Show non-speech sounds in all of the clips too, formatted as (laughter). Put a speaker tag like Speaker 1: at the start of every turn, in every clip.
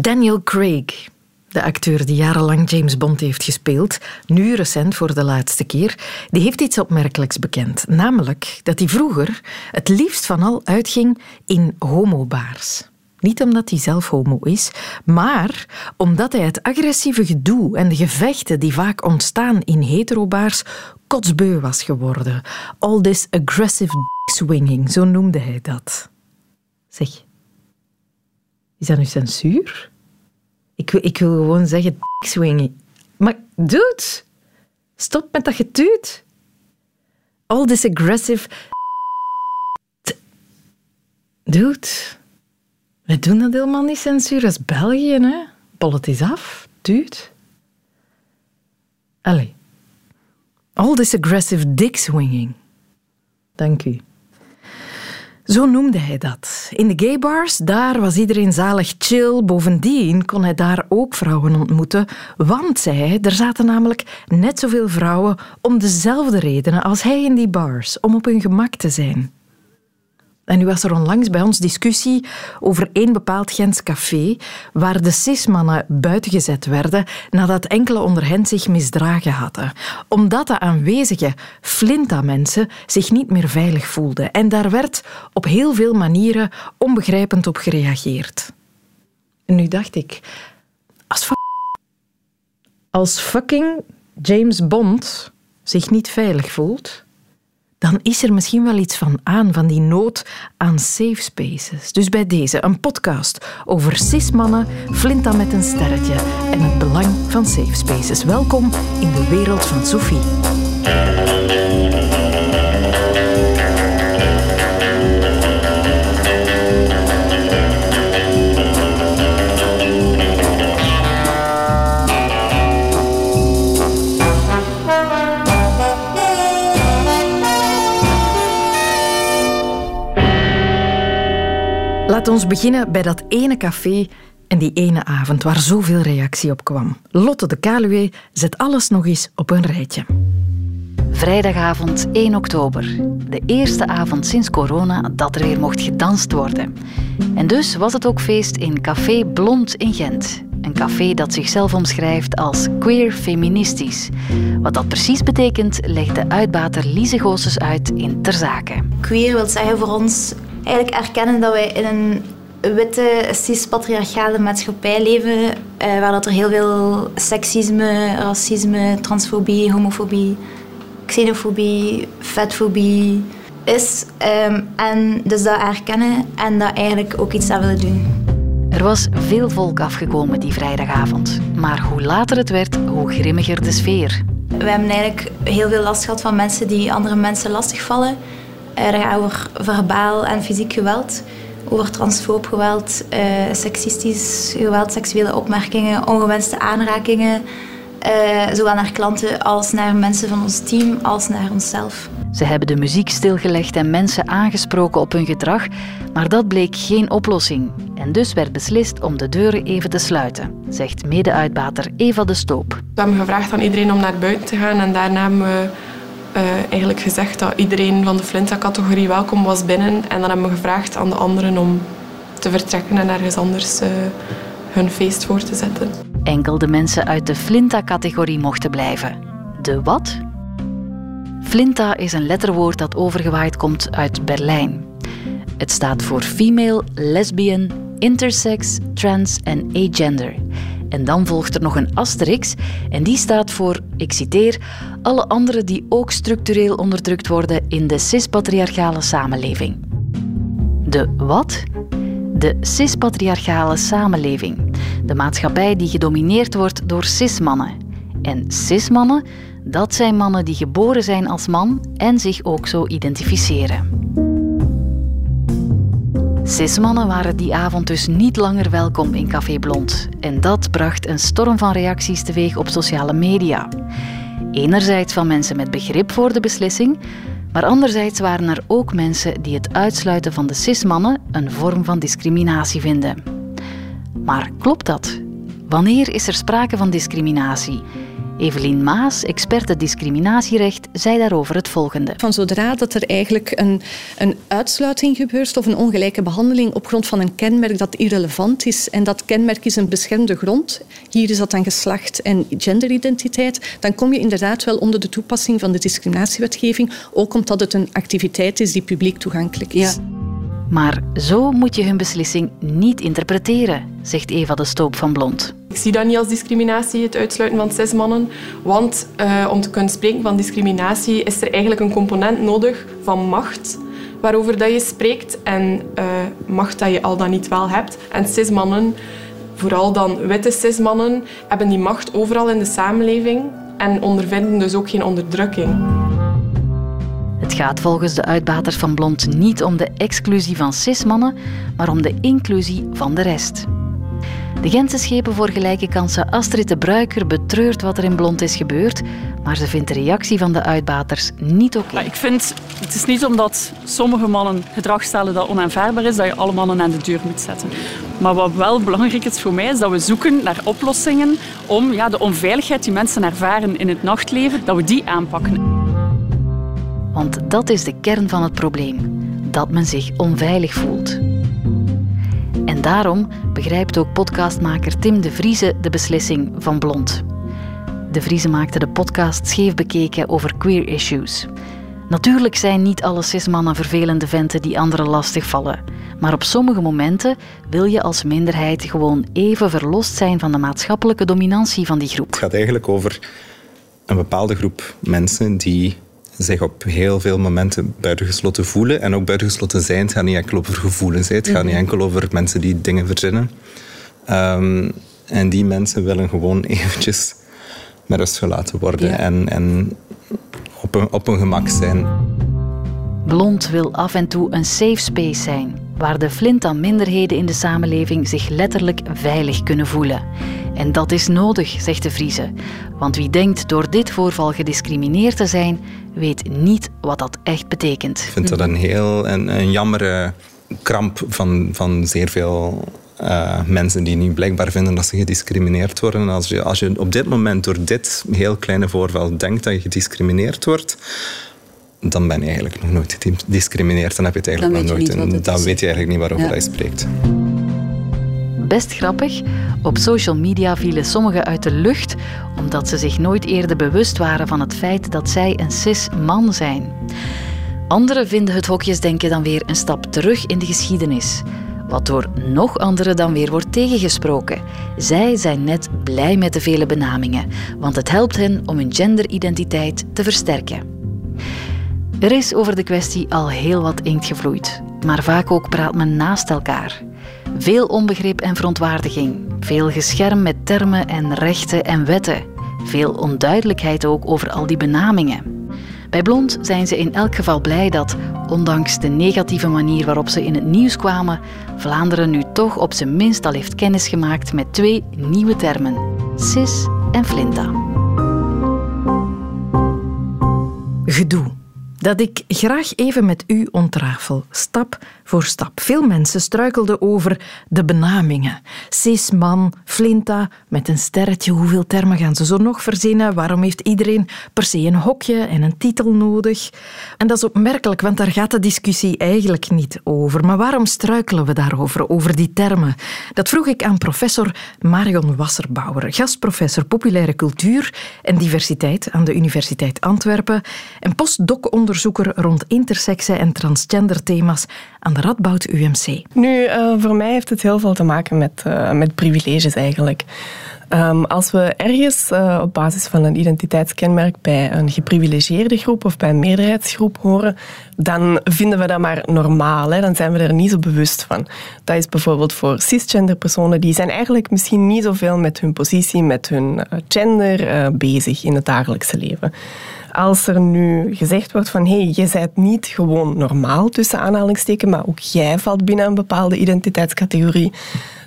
Speaker 1: Daniel Craig, de acteur die jarenlang James Bond heeft gespeeld, nu recent voor de laatste keer, die heeft iets opmerkelijks bekend. Namelijk dat hij vroeger het liefst van al uitging in homobaars. Niet omdat hij zelf homo is, maar omdat hij het agressieve gedoe en de gevechten die vaak ontstaan in heterobaars kotsbeu was geworden. All this aggressive swinging, zo noemde hij dat. Zeg, is dat nu censuur? Ik, wil, ik wil gewoon zeggen swingen. Maar dude, stop met dat getuut. All this aggressive... Dude, we doen dat helemaal niet censuur. Is België, hè. Het is af, dude. Allee. All this aggressive dick swinging. Dank u. Zo noemde hij dat. In de gaybars, daar was iedereen zalig chill. Bovendien kon hij daar ook vrouwen ontmoeten. Want, zei hij, er zaten namelijk net zoveel vrouwen om dezelfde redenen als hij in die bars, om op hun gemak te zijn. En nu was er onlangs bij ons discussie over één bepaald Gens café waar de cismannen buitengezet werden nadat enkele onder hen zich misdragen hadden. Omdat de aanwezige Flinta-mensen zich niet meer veilig voelden. En daar werd op heel veel manieren onbegrijpend op gereageerd. En nu dacht ik, als, als fucking James Bond zich niet veilig voelt dan is er misschien wel iets van aan, van die nood aan safe spaces. Dus bij deze een podcast over cismannen, Flinta met een sterretje en het belang van safe spaces. Welkom in de wereld van Sophie. Laat ons beginnen bij dat ene café en die ene avond waar zoveel reactie op kwam. Lotte de Kaluwe zet alles nog eens op een rijtje.
Speaker 2: Vrijdagavond 1 oktober. De eerste avond sinds corona dat er weer mocht gedanst worden. En dus was het ook feest in Café Blond in Gent. Een café dat zichzelf omschrijft als queer feministisch. Wat dat precies betekent, legt de uitbater Lise Goossens uit in Ter Zake.
Speaker 3: Queer wil zeggen voor ons eigenlijk erkennen dat wij in een witte, cis-patriarchale maatschappij leven, eh, waar dat er heel veel seksisme, racisme, transfobie, homofobie, xenofobie, vetfobie is. Ehm, en dus dat erkennen en dat eigenlijk ook iets aan willen doen.
Speaker 2: Er was veel volk afgekomen die vrijdagavond. Maar hoe later het werd, hoe grimmiger de sfeer.
Speaker 3: We hebben eigenlijk heel veel last gehad van mensen die andere mensen lastigvallen. Er gaat over verbaal en fysiek geweld, over transfoob geweld, uh, seksistisch geweld, seksuele opmerkingen, ongewenste aanrakingen. Uh, zowel naar klanten als naar mensen van ons team, als naar onszelf.
Speaker 2: Ze hebben de muziek stilgelegd en mensen aangesproken op hun gedrag, maar dat bleek geen oplossing. En dus werd beslist om de deuren even te sluiten, zegt mede-uitbater Eva de Stoop.
Speaker 4: We hebben gevraagd aan iedereen om naar buiten te gaan en daarna hebben we uh, eigenlijk gezegd dat iedereen van de Flinta-categorie welkom was binnen. En dan hebben we gevraagd aan de anderen om te vertrekken en ergens anders uh, hun feest voor te zetten.
Speaker 2: Enkel de mensen uit de Flinta-categorie mochten blijven. De wat? Flinta is een letterwoord dat overgewaaid komt uit Berlijn. Het staat voor female, lesbian, intersex, trans en agender. En dan volgt er nog een asterix en die staat voor, ik citeer, alle anderen die ook structureel onderdrukt worden in de cispatriarchale samenleving. De wat? De cispatriarchale samenleving. De maatschappij die gedomineerd wordt door cismannen. En cismannen, dat zijn mannen die geboren zijn als man en zich ook zo identificeren. Cismannen waren die avond dus niet langer welkom in Café Blond. En dat bracht een storm van reacties teweeg op sociale media. Enerzijds van mensen met begrip voor de beslissing, maar anderzijds waren er ook mensen die het uitsluiten van de cismannen een vorm van discriminatie vinden. Maar klopt dat? Wanneer is er sprake van discriminatie? Evelien Maas, experte discriminatierecht, zei daarover het volgende.
Speaker 5: Van zodra dat er eigenlijk een, een uitsluiting gebeurt of een ongelijke behandeling op grond van een kenmerk dat irrelevant is en dat kenmerk is een beschermde grond, hier is dat dan geslacht en genderidentiteit, dan kom je inderdaad wel onder de toepassing van de discriminatiewetgeving, ook omdat het een activiteit is die publiek toegankelijk is. Ja.
Speaker 2: Maar zo moet je hun beslissing niet interpreteren, zegt Eva de Stoop van Blond.
Speaker 4: Ik zie dat niet als discriminatie, het uitsluiten van zes mannen. Want uh, om te kunnen spreken van discriminatie is er eigenlijk een component nodig van macht waarover dat je spreekt en uh, macht dat je al dan niet wel hebt. En cismannen, vooral dan witte cismannen, hebben die macht overal in de samenleving en ondervinden dus ook geen onderdrukking.
Speaker 2: Het gaat volgens de uitbaters van Blond niet om de exclusie van cismannen, maar om de inclusie van de rest. De Gentse schepen voor gelijke kansen Astrid de Bruiker betreurt wat er in Blond is gebeurd, maar ze vindt de reactie van de uitbaters niet oké.
Speaker 6: Ik vind, het is niet omdat sommige mannen gedrag stellen dat onaanvaardbaar is, dat je alle mannen aan de deur moet zetten. Maar wat wel belangrijk is voor mij, is dat we zoeken naar oplossingen om ja, de onveiligheid die mensen ervaren in het nachtleven, dat we die aanpakken.
Speaker 2: Want dat is de kern van het probleem: dat men zich onveilig voelt. En daarom begrijpt ook podcastmaker Tim de Vrieze de beslissing van Blond. De Vrieze maakte de podcast scheef bekeken over queer issues. Natuurlijk zijn niet alle cismannen vervelende venten die anderen lastigvallen. Maar op sommige momenten wil je als minderheid gewoon even verlost zijn van de maatschappelijke dominantie van die groep.
Speaker 7: Het gaat eigenlijk over een bepaalde groep mensen die zich op heel veel momenten buitengesloten voelen en ook buitengesloten zijn. Het gaat niet enkel over gevoelens, het gaat niet mhm. enkel over mensen die dingen verzinnen. Um, en die mensen willen gewoon (laughs) eventjes met rust gelaten worden en, en op, een, op een gemak zijn.
Speaker 2: Blond wil af en toe een safe space zijn, waar de flint aan minderheden in de samenleving zich letterlijk veilig kunnen voelen. En dat is nodig, zegt de Friese. Want wie denkt door dit voorval gediscrimineerd te zijn, weet niet wat dat echt betekent.
Speaker 7: Ik vind dat een heel een, een jammere kramp van, van zeer veel uh, mensen die nu blijkbaar vinden dat ze gediscrimineerd worden. Als je, als je op dit moment door dit heel kleine voorval denkt dat je gediscrimineerd wordt, dan ben je eigenlijk nog nooit gediscrimineerd. Dan heb je het eigenlijk nog nooit. En dan weet je eigenlijk niet waarover ja. hij spreekt.
Speaker 2: Best grappig. Op social media vielen sommigen uit de lucht omdat ze zich nooit eerder bewust waren van het feit dat zij een cis-man zijn. Anderen vinden het hokjesdenken dan weer een stap terug in de geschiedenis. Wat door nog anderen dan weer wordt tegengesproken. Zij zijn net blij met de vele benamingen, want het helpt hen om hun genderidentiteit te versterken. Er is over de kwestie al heel wat inkt gevloeid, maar vaak ook praat men naast elkaar. Veel onbegrip en verontwaardiging, veel gescherm met termen en rechten en wetten, veel onduidelijkheid ook over al die benamingen. Bij Blond zijn ze in elk geval blij dat, ondanks de negatieve manier waarop ze in het nieuws kwamen, Vlaanderen nu toch op zijn minst al heeft kennis gemaakt met twee nieuwe termen: cis en flinta.
Speaker 1: Gedoe dat ik graag even met u ontrafel, stap voor stap. Veel mensen struikelden over de benamingen. Cisman, Flinta, met een sterretje. Hoeveel termen gaan ze zo nog verzinnen? Waarom heeft iedereen per se een hokje en een titel nodig? En dat is opmerkelijk, want daar gaat de discussie eigenlijk niet over. Maar waarom struikelen we daarover, over die termen? Dat vroeg ik aan professor Marion Wasserbauer, gastprofessor populaire cultuur en diversiteit aan de Universiteit Antwerpen en postdoc-onderzoeker rond interseksen en transgender thema's aan de Radboud UMC.
Speaker 8: Nu, uh, voor mij heeft het heel veel te maken met, uh, met privileges eigenlijk. Um, als we ergens uh, op basis van een identiteitskenmerk bij een geprivilegeerde groep of bij een meerderheidsgroep horen, dan vinden we dat maar normaal. Hè? Dan zijn we er niet zo bewust van. Dat is bijvoorbeeld voor cisgender personen, die zijn eigenlijk misschien niet zoveel met hun positie, met hun gender bezig in het dagelijkse leven als er nu gezegd wordt van hé, hey, je bent niet gewoon normaal tussen aanhalingstekens, maar ook jij valt binnen een bepaalde identiteitscategorie,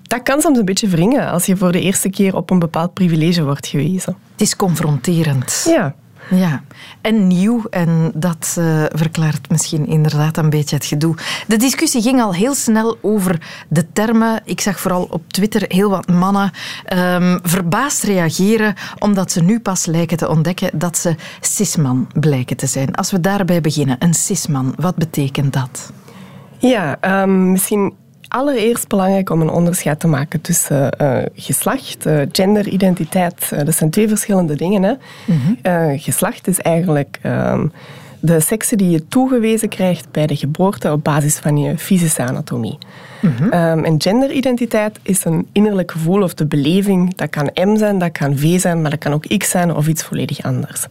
Speaker 8: dat kan soms een beetje wringen als je voor de eerste keer op een bepaald privilege wordt gewezen.
Speaker 1: Het is confronterend.
Speaker 8: Ja.
Speaker 1: Ja, en nieuw, en dat uh, verklaart misschien inderdaad een beetje het gedoe. De discussie ging al heel snel over de termen. Ik zag vooral op Twitter heel wat mannen um, verbaasd reageren, omdat ze nu pas lijken te ontdekken dat ze cisman blijken te zijn. Als we daarbij beginnen, een cisman, wat betekent dat?
Speaker 8: Ja, um, misschien allereerst belangrijk om een onderscheid te maken tussen uh, geslacht, uh, genderidentiteit. Uh, dat zijn twee verschillende dingen. Hè. Mhm. geslacht is eigenlijk um, de sekse die je toegewezen krijgt bij de geboorte op basis van je fysische anatomie. Mhm. um, en genderidentiteit is een innerlijk gevoel of de beleving. Dat kan M zijn, dat kan V zijn, maar dat kan ook X zijn of iets volledig anders.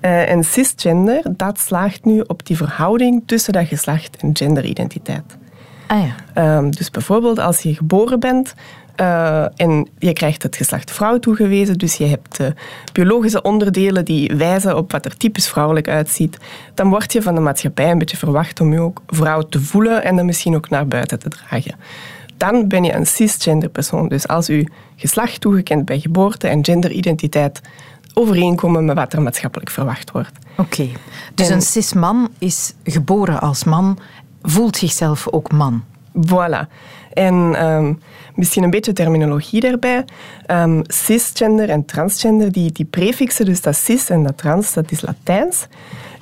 Speaker 8: en cisgender, dat slaagt nu op die verhouding tussen dat geslacht en genderidentiteit.
Speaker 1: Ah, ja.
Speaker 8: Ehm, dus bijvoorbeeld als je geboren bent uh, en je krijgt het geslacht vrouw toegewezen, dus je hebt uh, biologische onderdelen die wijzen op wat er typisch vrouwelijk uitziet, dan word je van de maatschappij een beetje verwacht om je ook vrouw te voelen en dan misschien ook naar buiten te dragen. Dan ben je een cisgender persoon. Dus als je geslacht toegekend bij geboorte en genderidentiteit overeenkomen met wat er maatschappelijk verwacht wordt.
Speaker 1: Oké, dus een cisman is geboren als man voelt zichzelf ook man.
Speaker 8: Voilà. En um, misschien een beetje terminologie daarbij. Um, cisgender en transgender, die, die prefixen, dus dat cis en dat trans, dat is Latijns.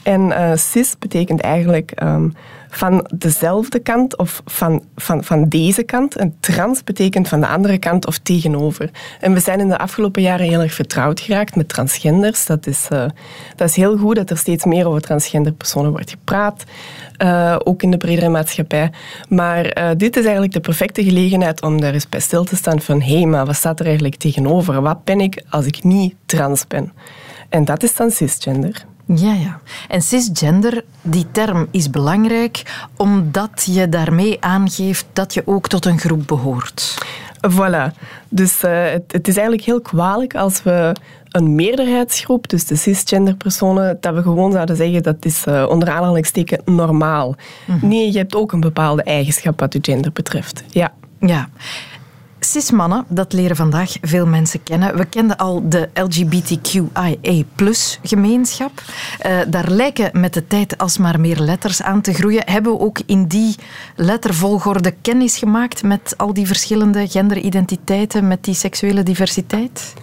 Speaker 8: En uh, cis betekent eigenlijk um, van dezelfde kant of van, van, van deze kant. En trans betekent van de andere kant of tegenover. En we zijn in de afgelopen jaren heel erg vertrouwd geraakt met transgenders. Dat is, uh, dat is heel goed dat er steeds meer over transgender personen wordt gepraat. Uh, ook in de bredere maatschappij. Maar uh, dit is eigenlijk de perfecte gelegenheid om daar eens bij stil te staan van hé, maar wat staat er eigenlijk tegenover? Wat ben ik als ik niet trans ben? En dat is dan cisgender.
Speaker 1: Ja, ja. En cisgender, die term is belangrijk omdat je daarmee aangeeft dat je ook tot een groep behoort.
Speaker 8: Voilà. Dus uh, het, het, is eigenlijk heel kwalijk als we een meerderheidsgroep, dus de cisgender personen, dat we gewoon zouden zeggen dat is uh, onder aanhalingstekens normaal. Mm Nee, je hebt ook een bepaalde eigenschap wat je gender betreft. Ja.
Speaker 1: Ja. Cis-mannen, dat leren vandaag veel mensen kennen. We kenden al de LGBTQIA-gemeenschap. Uh, daar lijken met de tijd alsmaar meer letters aan te groeien. Hebben we ook in die lettervolgorde kennis gemaakt met al die verschillende genderidentiteiten, met die seksuele diversiteit?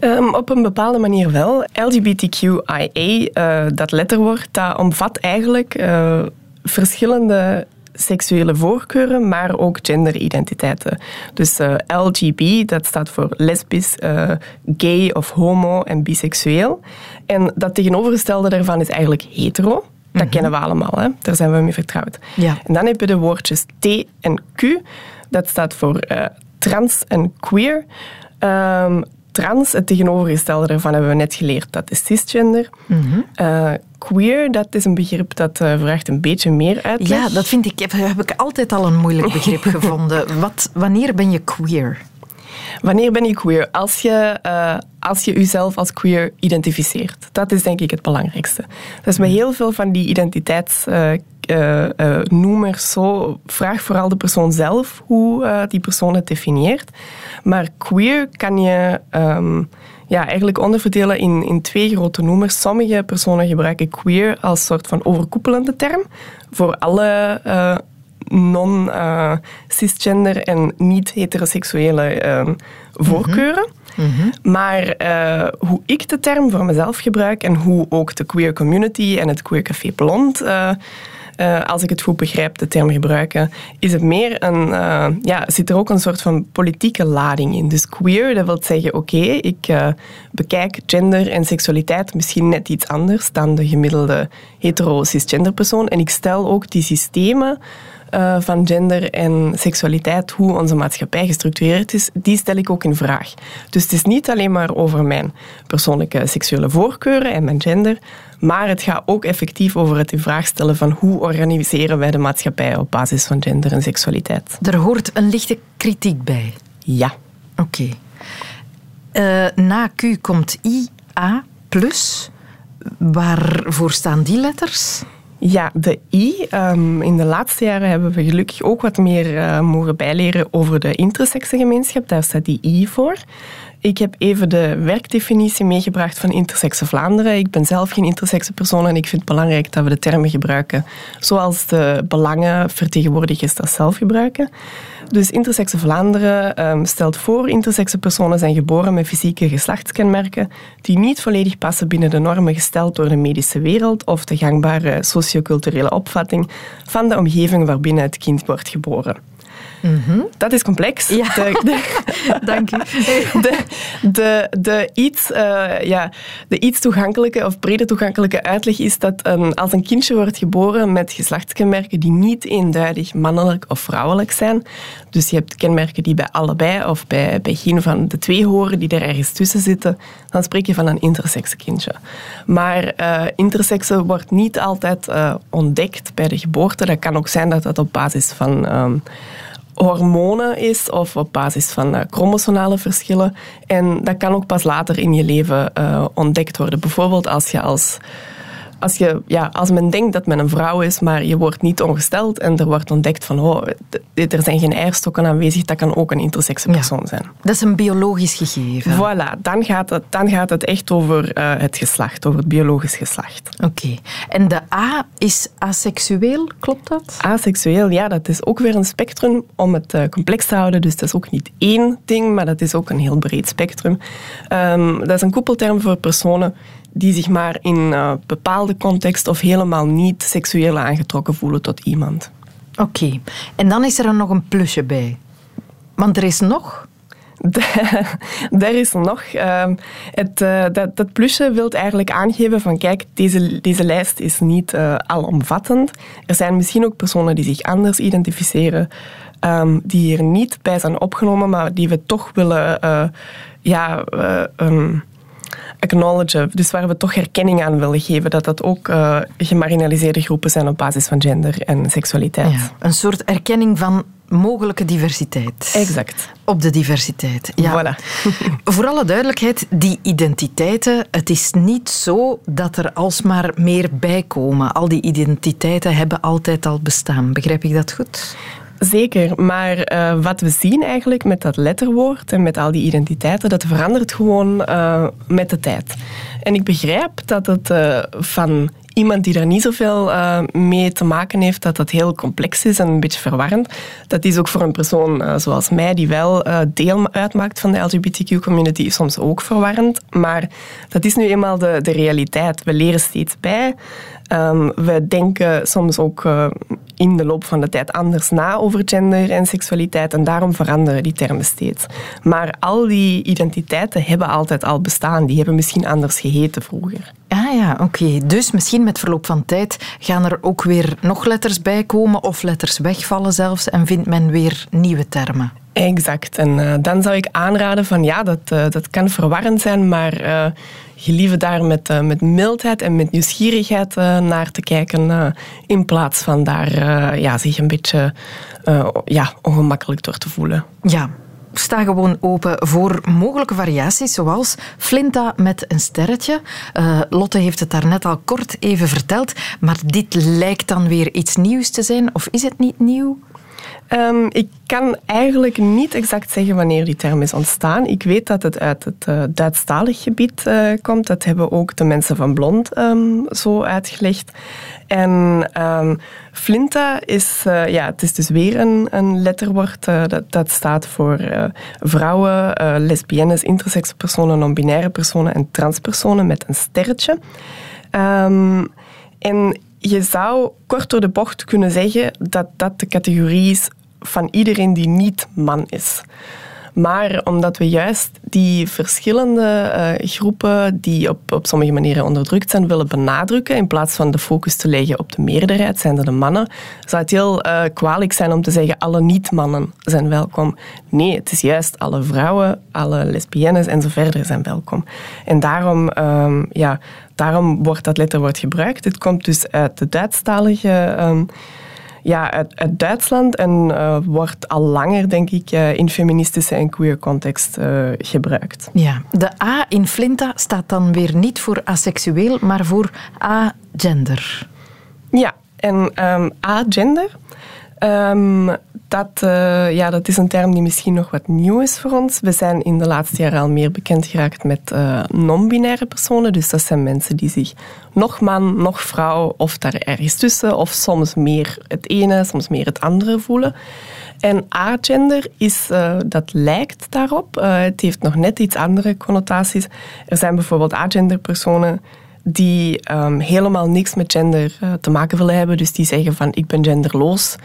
Speaker 8: Um, op een bepaalde manier wel. LGBTQIA, uh, dat letterwoord, dat omvat eigenlijk uh, verschillende seksuele voorkeuren, maar ook genderidentiteiten. Dus uh, eh, LGB, dat staat voor lesbisch, uh, gay of homo en biseksueel. En dat tegenovergestelde daarvan is eigenlijk hetero. Dat mhm. kennen we allemaal, hè? daar zijn we mee vertrouwd.
Speaker 1: Ja.
Speaker 8: En dan heb je de woordjes T en Q. Dat staat voor uh, trans en queer. Um, trans, het tegenovergestelde daarvan hebben we net geleerd, dat is cisgender. Mm queer, dat is een begrip dat uh, vraagt een beetje meer uitleg.
Speaker 1: Ja, dat vind ik, heb ik altijd al een moeilijk begrip (laughs) gevonden. Wat, wanneer ben je queer?
Speaker 8: Wanneer ben je queer? Als je, uh, als je jezelf als queer identificeert. Dat is denk ik het belangrijkste. Dus met heel veel van die identiteitsnoemers uh, uh, zo, vraag vooral de persoon zelf hoe die persoon het definieert. Maar queer kan je... Um, ja, eigenlijk onderverdelen in, in twee grote noemers. Sommige personen gebruiken queer als soort van overkoepelende term voor alle non-cisgender en niet-heteroseksuele uh, voorkeuren. Mm -hmm. Maar uh, hoe ik de term voor mezelf gebruik en hoe ook de queer community en het queer café Blond uh, als ik het goed begrijp, de term gebruiken, is het meer een, uh, ja, zit er ook een soort van politieke lading in. Dus queer, dat wil zeggen, oké, ik uh, bekijk gender en seksualiteit misschien net iets anders dan de gemiddelde hetero-cisgender persoon. En ik stel ook die systemen uh, van gender en seksualiteit, hoe onze maatschappij gestructureerd is, die stel ik ook in vraag. Dus het is niet alleen maar over mijn persoonlijke seksuele voorkeuren en mijn gender, maar het gaat ook effectief over het in vraag stellen van hoe organiseren wij de maatschappij op basis van gender en seksualiteit.
Speaker 1: Er hoort een lichte kritiek bij.
Speaker 8: Ja.
Speaker 1: Oké. Okay. Uh, na Q komt IA+. Waarvoor staan die letters?
Speaker 8: Ja, de I. Um, in de laatste jaren hebben we gelukkig ook wat meer uh, mogen bijleren over de intersexe gemeenschap. Daar staat die I voor. Ik heb even de werkdefinitie meegebracht van Intersexe Vlaanderen. Ik ben zelf geen intersexe persoon en ik vind het belangrijk dat we de termen gebruiken zoals de belangenvertegenwoordigers dat zelf gebruiken. Dus Intersexe Vlaanderen um, stelt voor intersexe personen zijn geboren met fysieke geslachtskenmerken die niet volledig passen binnen de normen gesteld door de medische wereld of de gangbare socioculturele opvatting van de omgeving waarbinnen het kind wordt geboren.
Speaker 1: Mhm.
Speaker 8: Dat is complex.
Speaker 1: Ja. De, (laughs)
Speaker 8: Dank u. De, de, de, iets, uh, ja, de iets toegankelijke of breder toegankelijke uitleg is dat als een kindje wordt geboren met geslachtskenmerken die niet eenduidig mannelijk of vrouwelijk zijn, dus je hebt kenmerken die bij allebei of bij, bij geen van de twee horen, die er ergens tussen zitten, dan spreek je van een intersexe kindje. Maar uh, intersexe wordt niet altijd uh, ontdekt bij de geboorte. Dat kan ook zijn dat dat op basis van... Um, hormonen is of op basis van uh, chromosomale verschillen. En dat kan ook pas later in je leven uh, ontdekt worden. Bijvoorbeeld als je als als, je, ja, als men denkt dat men een vrouw is, maar je wordt niet ongesteld en er wordt ontdekt van oh, er zijn geen eierstokken aanwezig, dat kan ook een intersexe persoon ja. zijn.
Speaker 1: Dat is een biologisch gegeven.
Speaker 8: Voilà, dan gaat het, dan gaat het echt over uh, het geslacht, over het biologisch geslacht.
Speaker 1: Oké. Okay. En de A is aseksueel, klopt dat?
Speaker 8: Aseksueel, ja, dat is ook weer een spectrum om het uh, complex te houden. Dus dat is ook niet één ding, maar dat is ook een heel breed spectrum. Um, dat is een koepelterm voor personen die zich maar in een uh, bepaalde context of helemaal niet seksueel aangetrokken voelen tot iemand.
Speaker 1: Oké, okay. en dan is er nog een plusje bij. Want er is nog. (laughs)
Speaker 8: Daar is nog. Uh, het, uh, dat, dat, plusje wil eigenlijk aangeven van kijk, deze, deze lijst is niet uh, alomvattend. Er zijn misschien ook personen die zich anders identificeren, um, die hier niet bij zijn opgenomen, maar die we toch willen ja, um, acknowledgen, dus waar we toch herkenning aan willen geven, dat dat ook uh, gemarginaliseerde groepen zijn op basis van gender en seksualiteit.
Speaker 1: Ja, een soort erkenning van mogelijke diversiteit.
Speaker 8: Exact.
Speaker 1: Op de diversiteit. Ja.
Speaker 8: Voilà. (laughs)
Speaker 1: Voor alle duidelijkheid, die identiteiten, het is niet zo dat er alsmaar meer bij komen. Al die identiteiten hebben altijd al bestaan. Begrijp ik dat goed?
Speaker 8: Zeker, maar uh, wat we zien eigenlijk met dat letterwoord en met al die identiteiten, dat verandert gewoon uh, met de tijd. En ik begrijp dat het uh, van iemand die daar niet zoveel mee te maken heeft, dat dat heel complex is en een beetje verwarrend. Dat is ook voor een persoon zoals mij, die wel deel uitmaakt van de LGBTQ-community, soms ook verwarrend. Maar dat is nu eenmaal de, de realiteit. We leren steeds bij. Um, we denken soms ook in de loop van de tijd anders na over gender en seksualiteit en daarom veranderen die termen steeds. Maar al die identiteiten hebben altijd al bestaan. Die hebben misschien anders geheten vroeger.
Speaker 1: Ah ja, oké. Okay. Dus misschien met verloop van tijd gaan er ook weer nog letters bij komen of letters wegvallen zelfs en vindt men weer nieuwe termen.
Speaker 8: Exact. En uh, dan zou ik aanraden van ja, dat, uh, dat kan verwarrend zijn, maar uh, gelieve daar met, met mildheid en met nieuwsgierigheid naar te kijken in plaats van daar ja, zich een beetje ja, ongemakkelijk door te voelen.
Speaker 1: Ja, sta gewoon open voor mogelijke variaties, zoals Flinta met een sterretje. Lotte heeft het daarnet al kort even verteld, maar dit lijkt dan weer iets nieuws te zijn, of is het niet nieuw?
Speaker 8: Um, ik kan eigenlijk niet exact zeggen wanneer die term is ontstaan. Ik weet dat het uit het uh, Duitsstalig gebied uh, komt. Dat hebben ook de mensen van Blond um, zo uitgelegd. En um, Flinta is, uh, ja, het is dus weer een, letterwoord dat, dat staat voor vrouwen, lesbiennes, intersexe personen, non-binaire personen en transpersonen met een sterretje. en je zou kort door de bocht kunnen zeggen dat dat de categorie is van iedereen die niet man is. Maar omdat we juist die verschillende uh, groepen die op, op sommige manieren onderdrukt zijn, willen benadrukken, in plaats van de focus te leggen op de meerderheid, zijn de mannen, zou het heel uh, kwalijk zijn om te zeggen alle niet-mannen zijn welkom. Nee, het is juist alle vrouwen, alle lesbiennes en zo verder zijn welkom. En daarom, um, ja, daarom wordt dat letterwoord gebruikt. Het komt dus uit de Duitsstalige... Um, ja, uit, uit, Duitsland en uh, wordt al langer, denk ik, uh, in feministische en queer context uh, gebruikt.
Speaker 1: Ja, de A in Flinta staat dan weer niet voor aseksueel, maar voor agender.
Speaker 8: Ja, En um, agender, um, dat, uh, ja, dat is een term die misschien nog wat nieuw is voor ons. We zijn in de laatste jaren al meer bekend geraakt met uh, non-binaire personen. Dus dat zijn mensen die zich nog man, nog vrouw of daar ergens tussen, of soms meer het ene, soms meer het andere voelen. En agender is, uh, dat lijkt daarop. Het heeft nog net iets andere connotaties. Er zijn bijvoorbeeld agender personen die um, helemaal niks met gender te maken willen hebben. Dus die zeggen van ik ben genderloos.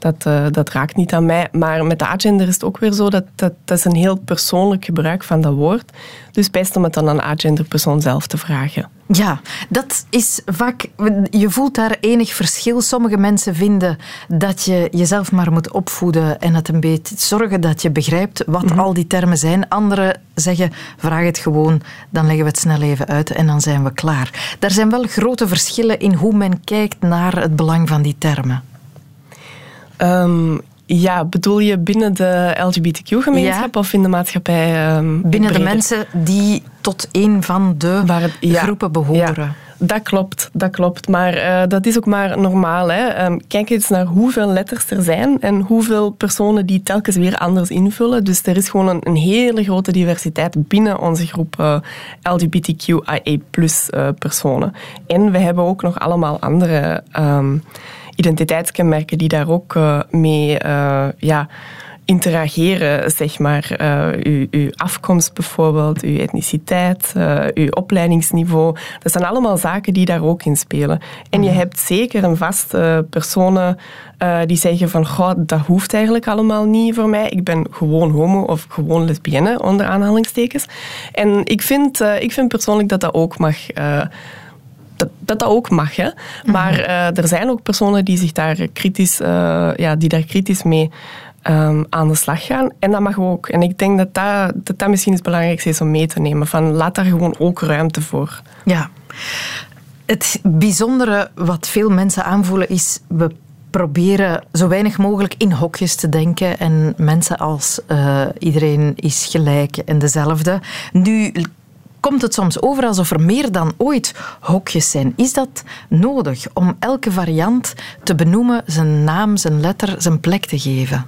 Speaker 8: Dat, uh, dat raakt niet aan mij. Maar met agender is het ook weer zo dat, dat dat is een heel persoonlijk gebruik van dat woord. Dus best om het dan aan agender persoon zelf te vragen.
Speaker 1: Ja, dat is vaak. Je voelt daar enig verschil. Sommige mensen vinden dat je jezelf maar moet opvoeden en het een beetje zorgen dat je begrijpt wat mm -hmm. al die termen zijn. Anderen zeggen: vraag het gewoon, dan leggen we het snel even uit en dan zijn we klaar. Er zijn wel grote verschillen in hoe men kijkt naar het belang van die termen.
Speaker 8: Um, ja, bedoel je binnen de LGBTQ-gemeenschap ja. of in de maatschappij? Um,
Speaker 1: binnen breder? de mensen die tot een van de ja, groepen behoren.
Speaker 8: Ja. Dat klopt, dat klopt. Maar uh, dat is ook maar normaal. Hè. Um, kijk eens naar hoeveel letters er zijn en hoeveel personen die telkens weer anders invullen. Dus er is gewoon een, een hele grote diversiteit binnen onze groep uh, LGBTQIA uh, personen. En we hebben ook nog allemaal andere... Um, identiteitskenmerken die daar ook uh, mee uh, ja, interageren, zeg maar. Uh, uw, uw, afkomst bijvoorbeeld, uw etniciteit, uh, uw opleidingsniveau. Dat zijn allemaal zaken die daar ook in spelen. En je hebt zeker een vaste personen uh, die zeggen van, goh, dat hoeft eigenlijk allemaal niet voor mij. Ik ben gewoon homo of gewoon lesbienne, onder aanhalingstekens. En ik vind, ik vind persoonlijk dat dat ook mag dat, dat, dat ook mag. Hè. Maar uh, er zijn ook personen die, zich daar kritisch, uh, ja, die daar kritisch mee um, aan de slag gaan. En dat mag ook. En ik denk dat dat, dat, dat misschien het belangrijkste is om mee te nemen. Van, laat daar gewoon ook ruimte voor.
Speaker 1: Ja. Het bijzondere wat veel mensen aanvoelen is... we proberen zo weinig mogelijk in hokjes te denken en mensen als uh, iedereen is gelijk en dezelfde. Nu komt het soms over alsof er meer dan ooit hokjes zijn. Is dat nodig om elke variant te benoemen, zijn naam, zijn letter, zijn plek te geven?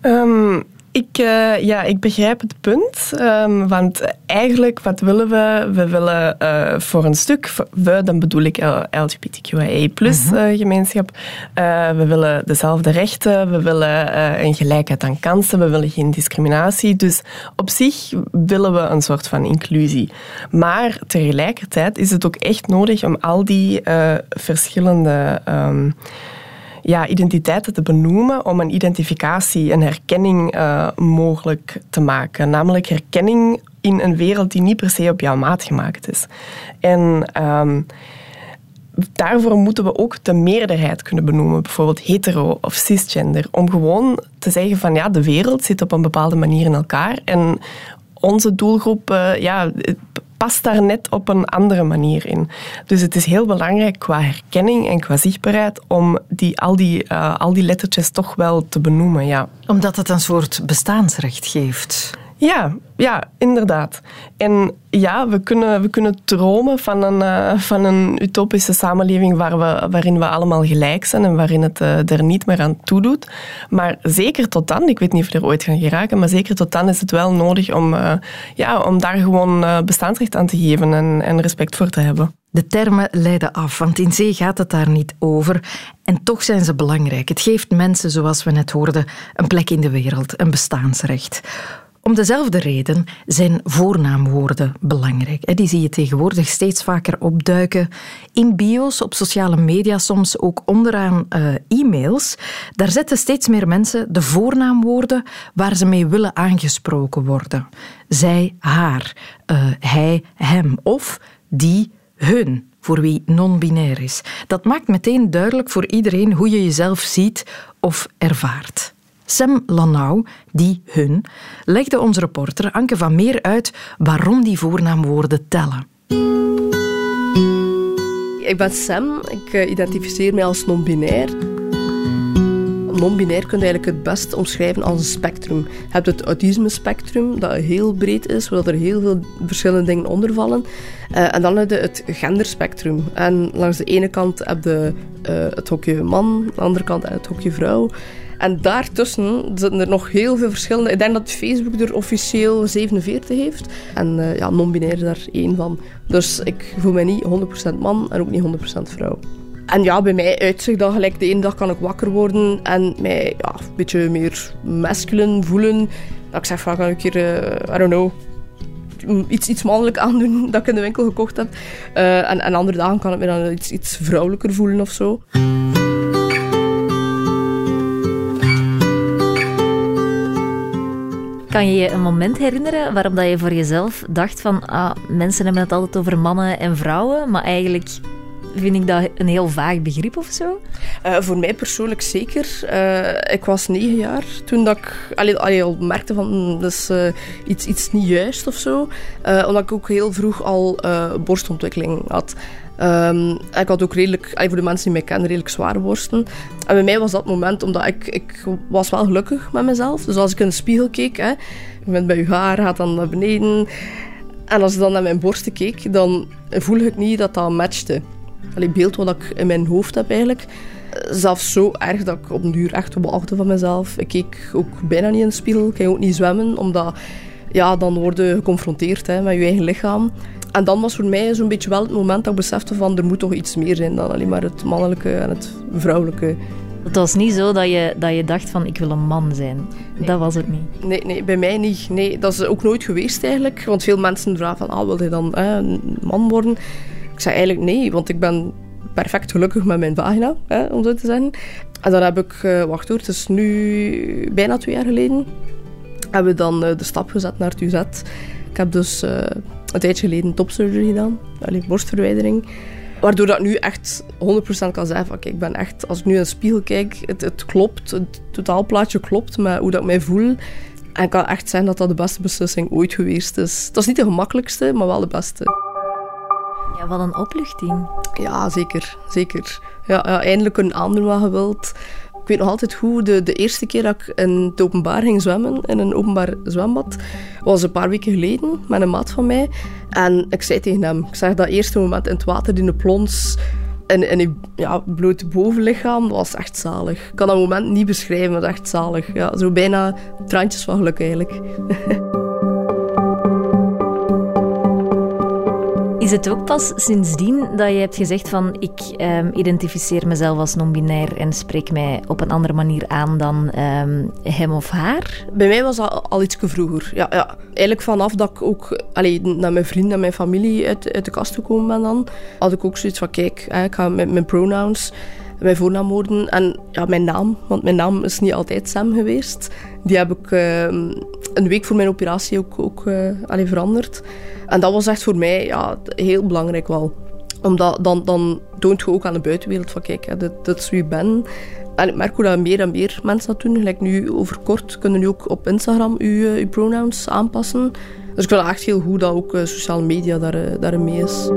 Speaker 8: Um, ik, uh, ja, ik begrijp het punt. Um, want eigenlijk, wat willen we? We willen uh, voor een stuk, we, dan bedoel ik LGBTQIA plus mm -hmm. uh, gemeenschap. we willen dezelfde rechten, we willen een gelijkheid aan kansen, we willen geen discriminatie. Dus op zich willen we een soort van inclusie. Maar tegelijkertijd is het ook echt nodig om al die verschillende... Um, ja, identiteiten te benoemen om een identificatie, een herkenning uh, mogelijk te maken. Namelijk herkenning in een wereld die niet per se op jouw maat gemaakt is. En um, daarvoor moeten we ook de meerderheid kunnen benoemen, bijvoorbeeld hetero of cisgender, om gewoon te zeggen van ja, de wereld zit op een bepaalde manier in elkaar en onze doelgroep uh, ja, past daar net op een andere manier in. Dus het is heel belangrijk qua herkenning en qua zichtbaarheid om die, al, die, uh, al die lettertjes toch wel te benoemen. Ja.
Speaker 1: Omdat het een soort bestaansrecht geeft.
Speaker 8: Ja, ja, inderdaad. En ja, we kunnen, we kunnen dromen van een, uh, van een utopische samenleving we, waarin we allemaal gelijk zijn en waarin het uh, er niet meer aan toe doet. Maar zeker tot dan, ik weet niet of we er ooit gaan geraken, maar zeker tot dan is het wel nodig om, uh, ja, om daar gewoon bestaansrecht aan te geven en, en respect voor te hebben.
Speaker 1: De termen leiden af, want in zee gaat het daar niet over. En toch zijn ze belangrijk. Het geeft mensen, zoals we net hoorden, een plek in de wereld, een bestaansrecht. Om dezelfde reden zijn voornaamwoorden belangrijk. Die zie je tegenwoordig steeds vaker opduiken in bio's, op sociale media, soms ook onderaan uh, e-mails. Daar zetten steeds meer mensen de voornaamwoorden waar ze mee willen aangesproken worden. Zij, haar, uh, hij, hem of die, hun voor wie non-binair is. Dat maakt meteen duidelijk voor iedereen hoe je jezelf ziet of ervaart. Sam Lanau, die hun, legde onze reporter Anke van Meer uit waarom die voornaamwoorden tellen.
Speaker 9: Ik ben Sam, ik identificeer mij als non-binair. non-binair kun je eigenlijk het best omschrijven als een spectrum. Je hebt het autisme-spectrum, dat heel breed is, waar er heel veel verschillende dingen onder vallen. Uh, en dan heb je het genderspectrum. En langs de ene kant heb je uh, het hokje man, aan de andere kant het hokje vrouw. En daartussen zitten er nog heel veel verschillende. Ik denk dat Facebook er officieel 47 heeft. En uh, ja, non-binair daar één van. Dus ik voel me niet 100% man en ook niet 100% vrouw. En ja, bij mij uitzicht dat gelijk de ene dag kan ik wakker worden en mij ja, een beetje meer masculine voelen. Dat ik zeg van, kan ik hier, uh, I don't know, iets, iets mannelijk aandoen (laughs) dat ik in de winkel gekocht heb. Uh, en, en andere dagen kan ik me dan iets, iets vrouwelijker voelen of zo.
Speaker 3: Kan je je een moment herinneren waarom dat je voor jezelf dacht van ah, mensen hebben het altijd over mannen en vrouwen, maar eigenlijk vind ik dat een heel vaag begrip of zo?
Speaker 9: Uh, voor mij persoonlijk zeker. Uh, ik was negen jaar toen dat ik allee, allee, al merkte van hm, dat is uh, iets, iets niet juist of zo. omdat ik ook heel vroeg al borstontwikkeling had. Um, ik had ook redelijk, voor de mensen die mij kennen, redelijk zware borsten. En bij mij was dat moment, omdat ik, ik was wel gelukkig met mezelf. Dus als ik in de spiegel keek, hè, je bent bij je haar, gaat dan naar beneden. En als ik dan naar mijn borsten keek, dan voel ik niet dat dat matchte. Het beeld wat ik in mijn hoofd heb eigenlijk. Zelfs zo erg dat ik op een duur echt walgde van mezelf. Ik keek ook bijna niet in de spiegel. Ik ging ook niet zwemmen, omdat ja, dan word je geconfronteerd hè, met je eigen lichaam. En dan was voor mij zo'n beetje wel het moment dat ik besefte van er moet toch iets meer zijn dan alleen maar het mannelijke en het vrouwelijke.
Speaker 3: Het was niet zo dat je, dat je dacht van ik wil een man zijn. Dat was het niet.
Speaker 9: Nee, nee, bij mij niet. Nee, dat is ook nooit geweest eigenlijk. Want veel mensen vragen van ah, wil je dan hè, een man worden? Ik zei eigenlijk nee, want ik ben perfect gelukkig met mijn vagina, hè, om zo te zeggen. En dan heb ik, uh, wacht hoor, het is nu bijna twee jaar geleden, hebben we dan uh, de stap gezet naar het UZ. Ik heb dus uh, een tijdje geleden topsurgery gedaan, alleen borstverwijdering. Waardoor dat nu echt 100% kan zeggen van, kijk, ik ben echt, als ik nu in de spiegel kijk, het, het klopt, het totaalplaatje klopt met hoe dat ik mij voel. En ik kan echt zeggen dat dat de beste beslissing ooit geweest is. Dat is niet de gemakkelijkste, maar wel de beste.
Speaker 3: Ja, wat een opluchting.
Speaker 9: Ja, zeker. zeker. Ja, ja, eindelijk een aandoen wat je wilt. Ik weet nog altijd hoe de, de eerste keer dat ik in het openbaar ging zwemmen, in een openbaar zwembad, was een paar weken geleden met een maat van mij. En ik zei tegen hem, ik zag dat eerste moment in het water, die plons in, in ja, blote bovenlichaam, dat was echt zalig. Ik kan dat moment niet beschrijven, maar dat echt zalig. Ja, zo bijna traantjes van geluk eigenlijk. (laughs)
Speaker 3: Is het ook pas sindsdien dat je hebt gezegd van ik um, identificeer mezelf als non-binair en spreek mij op een andere manier aan dan um, hem of haar?
Speaker 9: Bij mij was dat al iets vroeger. Ja, ja. Eigenlijk vanaf dat ik ook allee, naar mijn vrienden en mijn familie uit, uit de kast gekomen ben dan, had ik ook zoiets van kijk, ik ga met mijn pronouns mijn voornaamwoorden en ja, mijn naam, want mijn naam is niet altijd Sam geweest. Die heb ik uh, een week voor mijn operatie ook, ook uh, veranderd. En dat was echt voor mij ja, heel belangrijk wel. Omdat dan, dan toont je ook aan de buitenwereld van kijk, dit, dit is wie ik ben. En ik merk hoe dat meer en meer mensen dat doen. Gelijk nu over kort kunnen nu ook op Instagram uw, uw pronouns aanpassen. Dus ik vind echt heel goed dat ook uh, sociale media daar, uh, daarin mee is.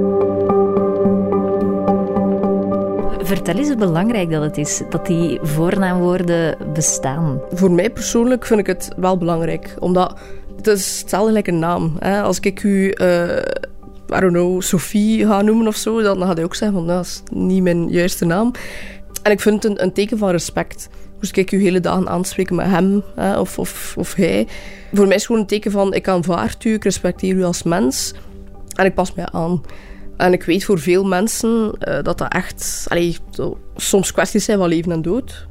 Speaker 3: Vertel eens hoe belangrijk dat het is dat die voornaamwoorden bestaan.
Speaker 9: Voor mij persoonlijk vind ik het wel belangrijk, omdat het is hetzelfde gelijk een naam. Hè. Als ik u, uh, I don't know, Sophie ga noemen of zo, dan gaat hij ook zeggen van dat is niet mijn juiste naam. En ik vind het een, een teken van respect. Dus ik u hele dagen aanspreken met hem hè, of, of, of hij. Voor mij is het gewoon een teken van ik aanvaard u, ik respecteer u als mens en ik pas mij aan. En ik weet voor veel mensen uh, dat dat echt allee, soms kwesties zijn van leven en dood.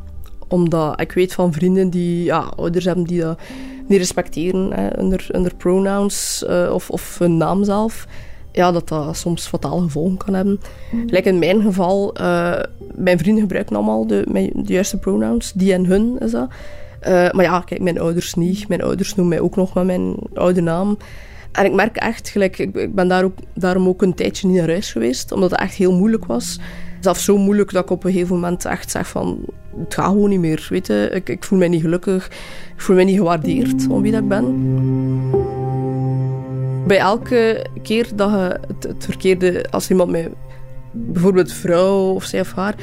Speaker 9: Omdat ik weet van vrienden die ja, ouders hebben die dat niet respecteren, hè, onder, pronouns uh, of, of hun naam zelf. Ja, dat dat soms fatale gevolgen kan hebben. Mm. in mijn geval, uh, mijn vrienden gebruiken allemaal de, de juiste pronouns. Die en hun is dat. maar ja, kijk, mijn ouders niet. Mijn ouders noemen mij ook nog met mijn oude naam. En ik merk echt, gelijk, ik, ik ben daar ook, daarom ook een tijdje niet naar huis geweest, omdat het echt heel moeilijk was. Zelfs zo moeilijk dat ik op een gegeven moment echt zeg van, het gaat gewoon niet meer, weet je. Ik, ik voel mij niet gelukkig, ik voel mij niet gewaardeerd om wie dat ik ben. Bij elke keer dat je het, het verkeerde, als iemand mij, bijvoorbeeld vrouw of zij of haar,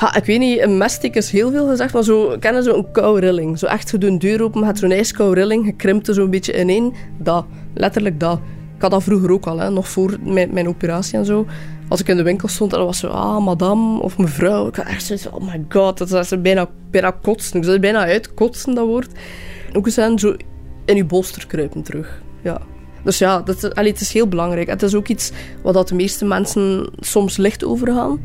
Speaker 9: Ha, ik weet niet, een mestik is heel veel gezegd, maar zo, kennen zo een koude rilling. Zo echt, je doet een deur open, gaat zo'n ijskoude rilling, je krimpt er zo'n beetje ineen. Dat, letterlijk dat. Ik had dat vroeger ook al, hè, nog voor mijn, mijn operatie en zo. Als ik in de winkel stond dan was zo, ah, madame of mevrouw. Ik had echt zoiets oh my god, dat is bijna, bijna kotsen. Ik zou bijna uitkotsen, dat woord. Ook eens zo in je bolster kruipen terug. Ja. Dus ja, dat, allee, het is heel belangrijk. Het is ook iets wat dat de meeste mensen soms licht overgaan.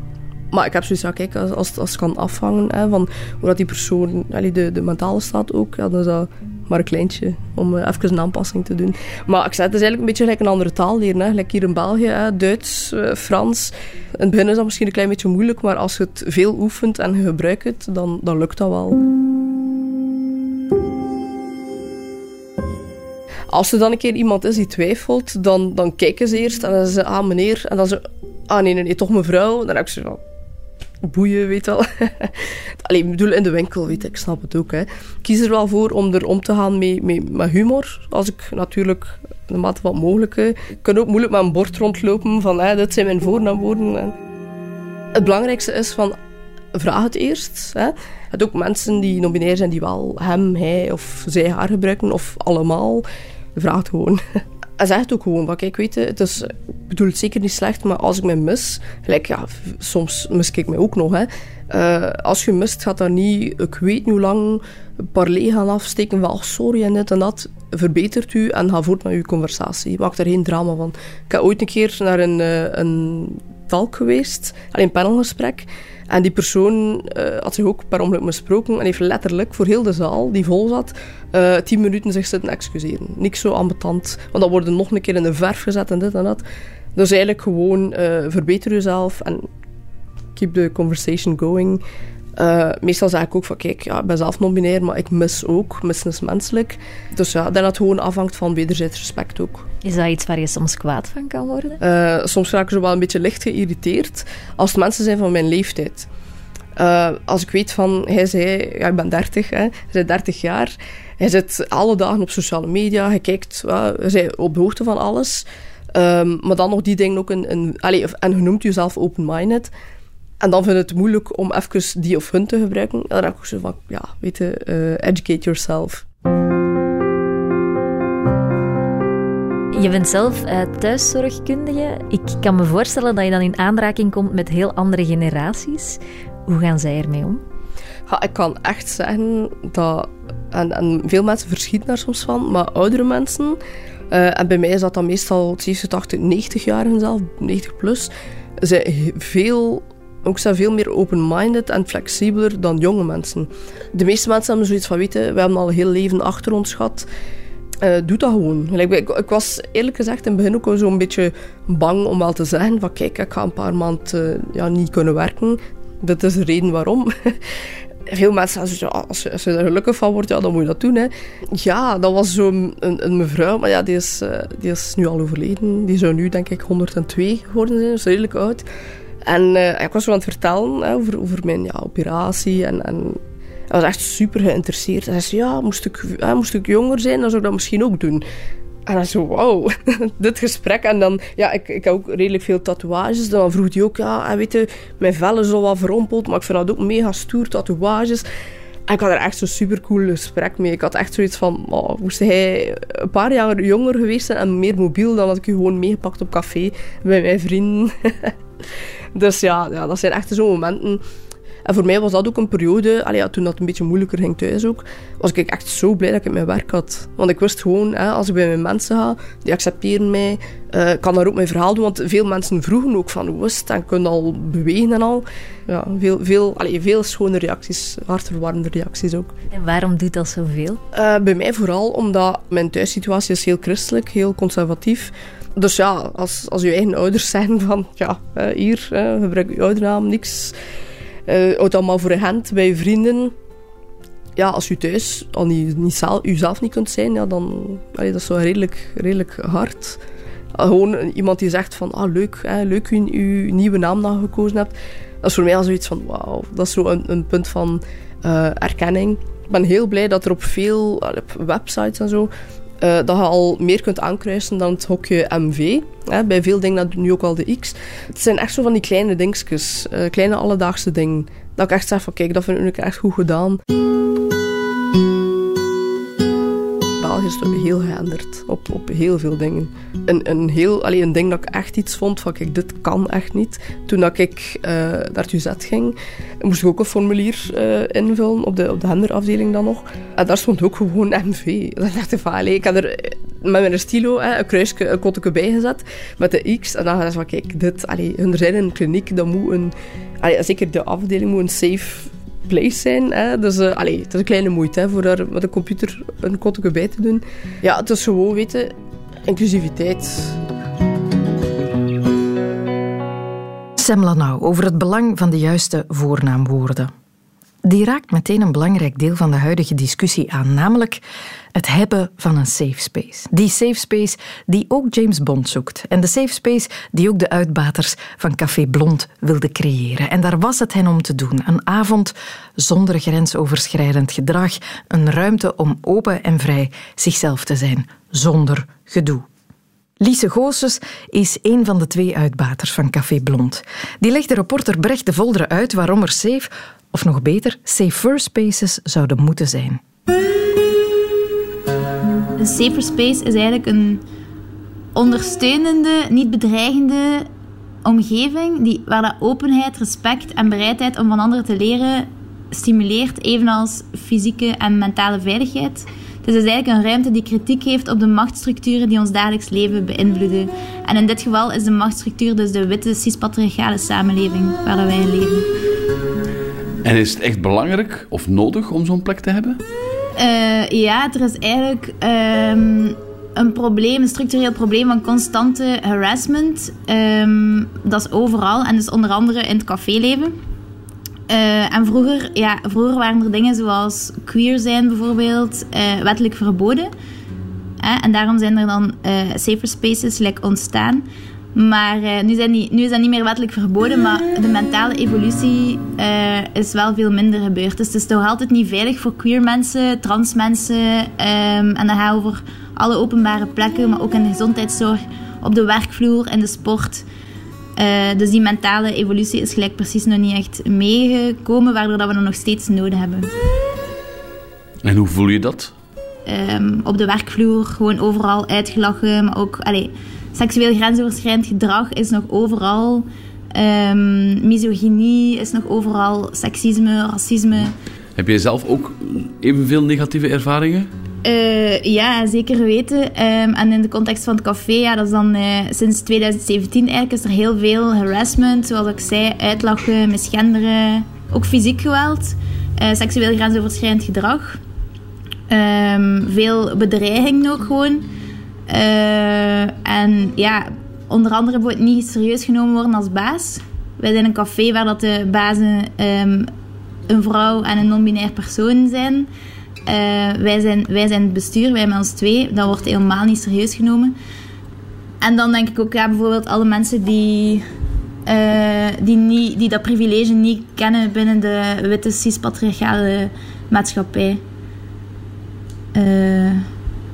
Speaker 9: Maar ik heb zoiets van, kijk, als, als, het kan afhangen hè, van hoe dat die persoon, allee, de, de mentale staat ook, ja, dan dat maar een kleintje om uh, even een aanpassing te doen. Maar ik zei, het is eigenlijk een beetje gelijk een andere taal leren. Hè. Gelijk hier in België, Duits, uh, Frans. In het begin is dat misschien een klein beetje moeilijk, maar als je het veel oefent en je gebruikt het, dan, dan lukt dat wel. Als er dan een keer iemand is die twijfelt, dan, dan kijken ze eerst en dan zeggen ze, ah meneer, en dan ze, ah nee, nee, nee, toch mevrouw. Dan heb ik ze van, boeien, weet wel. (laughs) Alleen, ik bedoel, in de winkel, weet ik, snap het ook. Hè. Kies er wel voor om er om te gaan met, humor. Als ik natuurlijk de mate wat mogelijk... Ik kan ook moeilijk met een bord rondlopen van, hè, dit zijn mijn voornaamwoorden. En het belangrijkste is van, vraag het eerst. Hè. Het ook mensen die non zijn die wel hem, hij of zij, haar gebruiken, of allemaal. Vraag het gewoon. (laughs) Hij zegt ook gewoon, wat kijk, weet je, het is, ik bedoel het zeker niet slecht, maar als ik mij mis, gelijk, ja, soms mis ik mij ook nog, hè. Uh, als je mist, gaat dat niet, ik weet niet hoe lang, paar gaan afsteken van, oh, sorry en dit en dat, verbetert u en ga voort met uw conversatie. Maak er geen drama van. Ik heb ooit een keer naar een, uh, een talk geweest, alleen een panelgesprek, en die persoon uh, had zich ook per ongeluk misproken en heeft letterlijk voor heel de zaal, die vol zat, uh, tien minuten zich zitten excuseren. Niks zo ambetant, want dan worden nog een keer in de verf gezet en dit en dat. Dus eigenlijk gewoon uh, verbeter jezelf en keep the conversation going. Uh, meestal zeg ik ook van, kijk, ja, ik ben zelf non-binair, maar ik mis ook. Missen is menselijk. Dus ja, dat het gewoon afhangt van wederzijds respect ook.
Speaker 10: Is dat iets waar je soms kwaad van kan worden?
Speaker 9: Uh, soms raak ik zo wel een beetje licht geïrriteerd als het mensen zijn van mijn leeftijd. Uh, als ik weet van, hij zei, ja, ik ben 30, hè, hij zei 30 jaar. Hij zit alle dagen op sociale media, hij kijkt, hij zei op de hoogte van alles. Um, maar dan nog die dingen ook in, in allez, en je noemt jezelf open-minded. En dan vind ik het moeilijk om even die of hun te gebruiken. En dan heb ik zo van, ja, weet je, uh, educate yourself.
Speaker 10: Je bent zelf uh, thuiszorgkundige. Ik kan me voorstellen dat je dan in aanraking komt met heel andere generaties. Hoe gaan zij ermee om?
Speaker 9: Ja, ik kan echt zeggen dat... En, en veel mensen verschieten daar soms van, maar oudere mensen... Uh, en bij mij is dat dan meestal 70, 80, 90 jaar zelf, 90 plus... zijn veel ook zijn veel meer open-minded en flexibeler dan jonge mensen. De meeste mensen hebben zoiets van, weten, we hebben al heel leven achter ons gehad. Uh, doe dat gewoon. Ik, ik, was eerlijk gezegd in het begin ook zo'n beetje bang om wel te zeggen van kijk, ik ga een paar maanden uh, ja, niet kunnen werken. Dat is de reden waarom. (laughs) Veel mensen zeggen, ja, als, je, als er gelukkig van wordt, ja, dan moet je dat doen. Hè. Ja, dat was zo'n een, een, mevrouw, maar ja, die is, uh, die is nu al overleden. Die zou nu denk ik 102 geworden zijn, is redelijk oud. En uh, ik was zo aan het vertellen hè, over, over mijn ja, operatie. En, en hij was echt super geïnteresseerd. Hij zei, ja, moest ik, hè, moest ik jonger zijn, dan zou ik dat misschien ook doen. En dan zo, wauw, (laughs) dit gesprek. En dan, ja, ik, ik heb ook redelijk veel tatoeages. Dan vroeg hij ook, ja, weet je, mijn vel is al wat verrompeld, maar ik vind dat ook mega stoer, tatoeages. En ik had er echt zo'n super cool gesprek mee. Ik had echt zoiets van, oh, moest hij een paar jaar jonger geweest zijn en meer mobiel, dan had ik u gewoon meegepakt op café bij mijn vrienden. (laughs) Dus ja, ja dat zijn echt zo'n momenten. En voor mij was dat ook een periode, allee, ja, toen dat een beetje moeilijker ging thuis ook, was ik echt zo blij dat ik mijn werk had. Want ik wist gewoon, hè, als ik bij mijn mensen ga, die accepteren mij, uh, kan daar ook mijn verhaal doen. Want veel mensen vroegen ook van, hoe is het? En kunnen al bewegen en al. Ja, veel, veel, allee, veel schone reacties, hartverwarmende reacties ook.
Speaker 10: En waarom doet dat zoveel?
Speaker 9: Uh, bij mij vooral omdat mijn thuissituatie is heel christelijk, heel conservatief dus ja, als, als je eigen ouders zijn van, ja, hier, gebruik je oudernaam, niks. Uh, houd allemaal voor je hand bij je vrienden. Ja, als je thuis al niet, niet zelf, jezelf niet kunt zijn, ja, dan dat is zo redelijk, redelijk hard. gewoon iemand die zegt van, ah, leuk, hè, leuk u je nieuwe naam dan gekozen hebt. Dat is voor mij al zoiets van, wauw, dat is zo een, een punt van uh, erkenning. Ik ben heel blij dat er op veel websites en zo uh, dat je al meer kunt aankruisen dan het hokje MV. Hè. Bij veel dingen dat nu ook al de X. Het zijn echt zo van die kleine dingetjes, uh, kleine alledaagse dingen. Dat ik echt zeg van, kijk, dat vind ik echt goed gedaan. Is heel geënderd op, op heel veel dingen. Een, een, heel, allee, een ding dat ik echt iets vond van, kijk, dit kan echt niet. Toen dat ik uh, naar het UZ ging, moest ik ook een formulier uh, invullen, op de, op de genderafdeling dan nog. En daar stond ook gewoon (laughs) MV. Dat dacht ik van, ik had er met mijn stilo een kruisje, een kotteke bijgezet met de X. En dan dacht ik van, kijk, dit, allee, hun zijn een kliniek, dat moet een... Zeker de afdeling moet een safe place zijn. Hè. Dus uh, het is een kleine moeite hè, voor daar met een computer een kotteke bij te doen. Ja, het is gewoon weten, inclusiviteit.
Speaker 1: Semla nou over het belang van de juiste voornaamwoorden. Die raakt meteen een belangrijk deel van de huidige discussie aan, namelijk het hebben van een safe space. Die safe space die ook James Bond zoekt. En de safe space die ook de uitbaters van Café Blond wilden creëren. En daar was het hen om te doen. Een avond zonder grensoverschrijdend gedrag. Een ruimte om open en vrij zichzelf te zijn, zonder gedoe. Lise Goossens is een van de twee uitbaters van Café Blond. Die legt de reporter Brecht de Volderen uit waarom er safe, of nog beter, safer spaces zouden moeten zijn.
Speaker 3: Een safer space is eigenlijk een ondersteunende, niet bedreigende omgeving die, waar dat openheid, respect en bereidheid om van anderen te leren stimuleert, evenals fysieke en mentale veiligheid. Het is dus eigenlijk een ruimte die kritiek heeft op de machtsstructuren die ons dagelijks leven beïnvloeden. En in dit geval is de machtsstructuur dus de witte cispatriarchale samenleving waar wij in leven.
Speaker 11: En is het echt belangrijk of nodig om zo'n plek te hebben?
Speaker 3: Uh, ja, er is eigenlijk um, een probleem, een structureel probleem van constante harassment. Um, dat is overal en dus onder andere in het caféleven. Uh, en vroeger, ja, vroeger waren er dingen zoals queer zijn bijvoorbeeld uh, wettelijk verboden. en daarom zijn er dan safer spaces like, ontstaan. Maar uh, nu, zijn die, nu is dat niet meer wettelijk verboden, maar de mentale evolutie uh, is wel veel minder gebeurd. Dus het is toch altijd niet veilig voor queer mensen, trans mensen. Um, en dan gaat over alle openbare plekken, maar ook in de gezondheidszorg, op de werkvloer, in de sport. Uh, dus die mentale evolutie is gelijk precies nog niet echt meegekomen, waardoor dat we dat nog steeds nodig hebben.
Speaker 11: En hoe voel je dat?
Speaker 3: Um, op de werkvloer, gewoon overal uitgelachen, maar ook... Allez, seksueel grensoverschrijdend gedrag is nog overal. Um, misogynie is nog overal. Seksisme, racisme.
Speaker 11: Heb jij zelf ook evenveel negatieve ervaringen?
Speaker 3: Uh, ja, zeker weten. Um, en in de context van het café, ja, dat is dan uh, sinds 2017 eigenlijk is er heel veel harassment, zoals ik zei, uitlachen, misgenderen, ook fysiek geweld, uh, seksueel grensoverschrijdend gedrag. Um, veel bedreiging ook gewoon. Uh, en ja, onder andere wordt niet serieus genomen worden als baas. Wij zijn een café waar dat de bazen um, een vrouw en een non-binair persoon zijn. Uh, wij zijn. Wij zijn het bestuur, wij met ons twee. Dat wordt helemaal niet serieus genomen. En dan denk ik ook, ja, bijvoorbeeld alle mensen die, uh, die, niet, die dat privilege niet kennen binnen de witte cis-patriarchale maatschappij. Uh,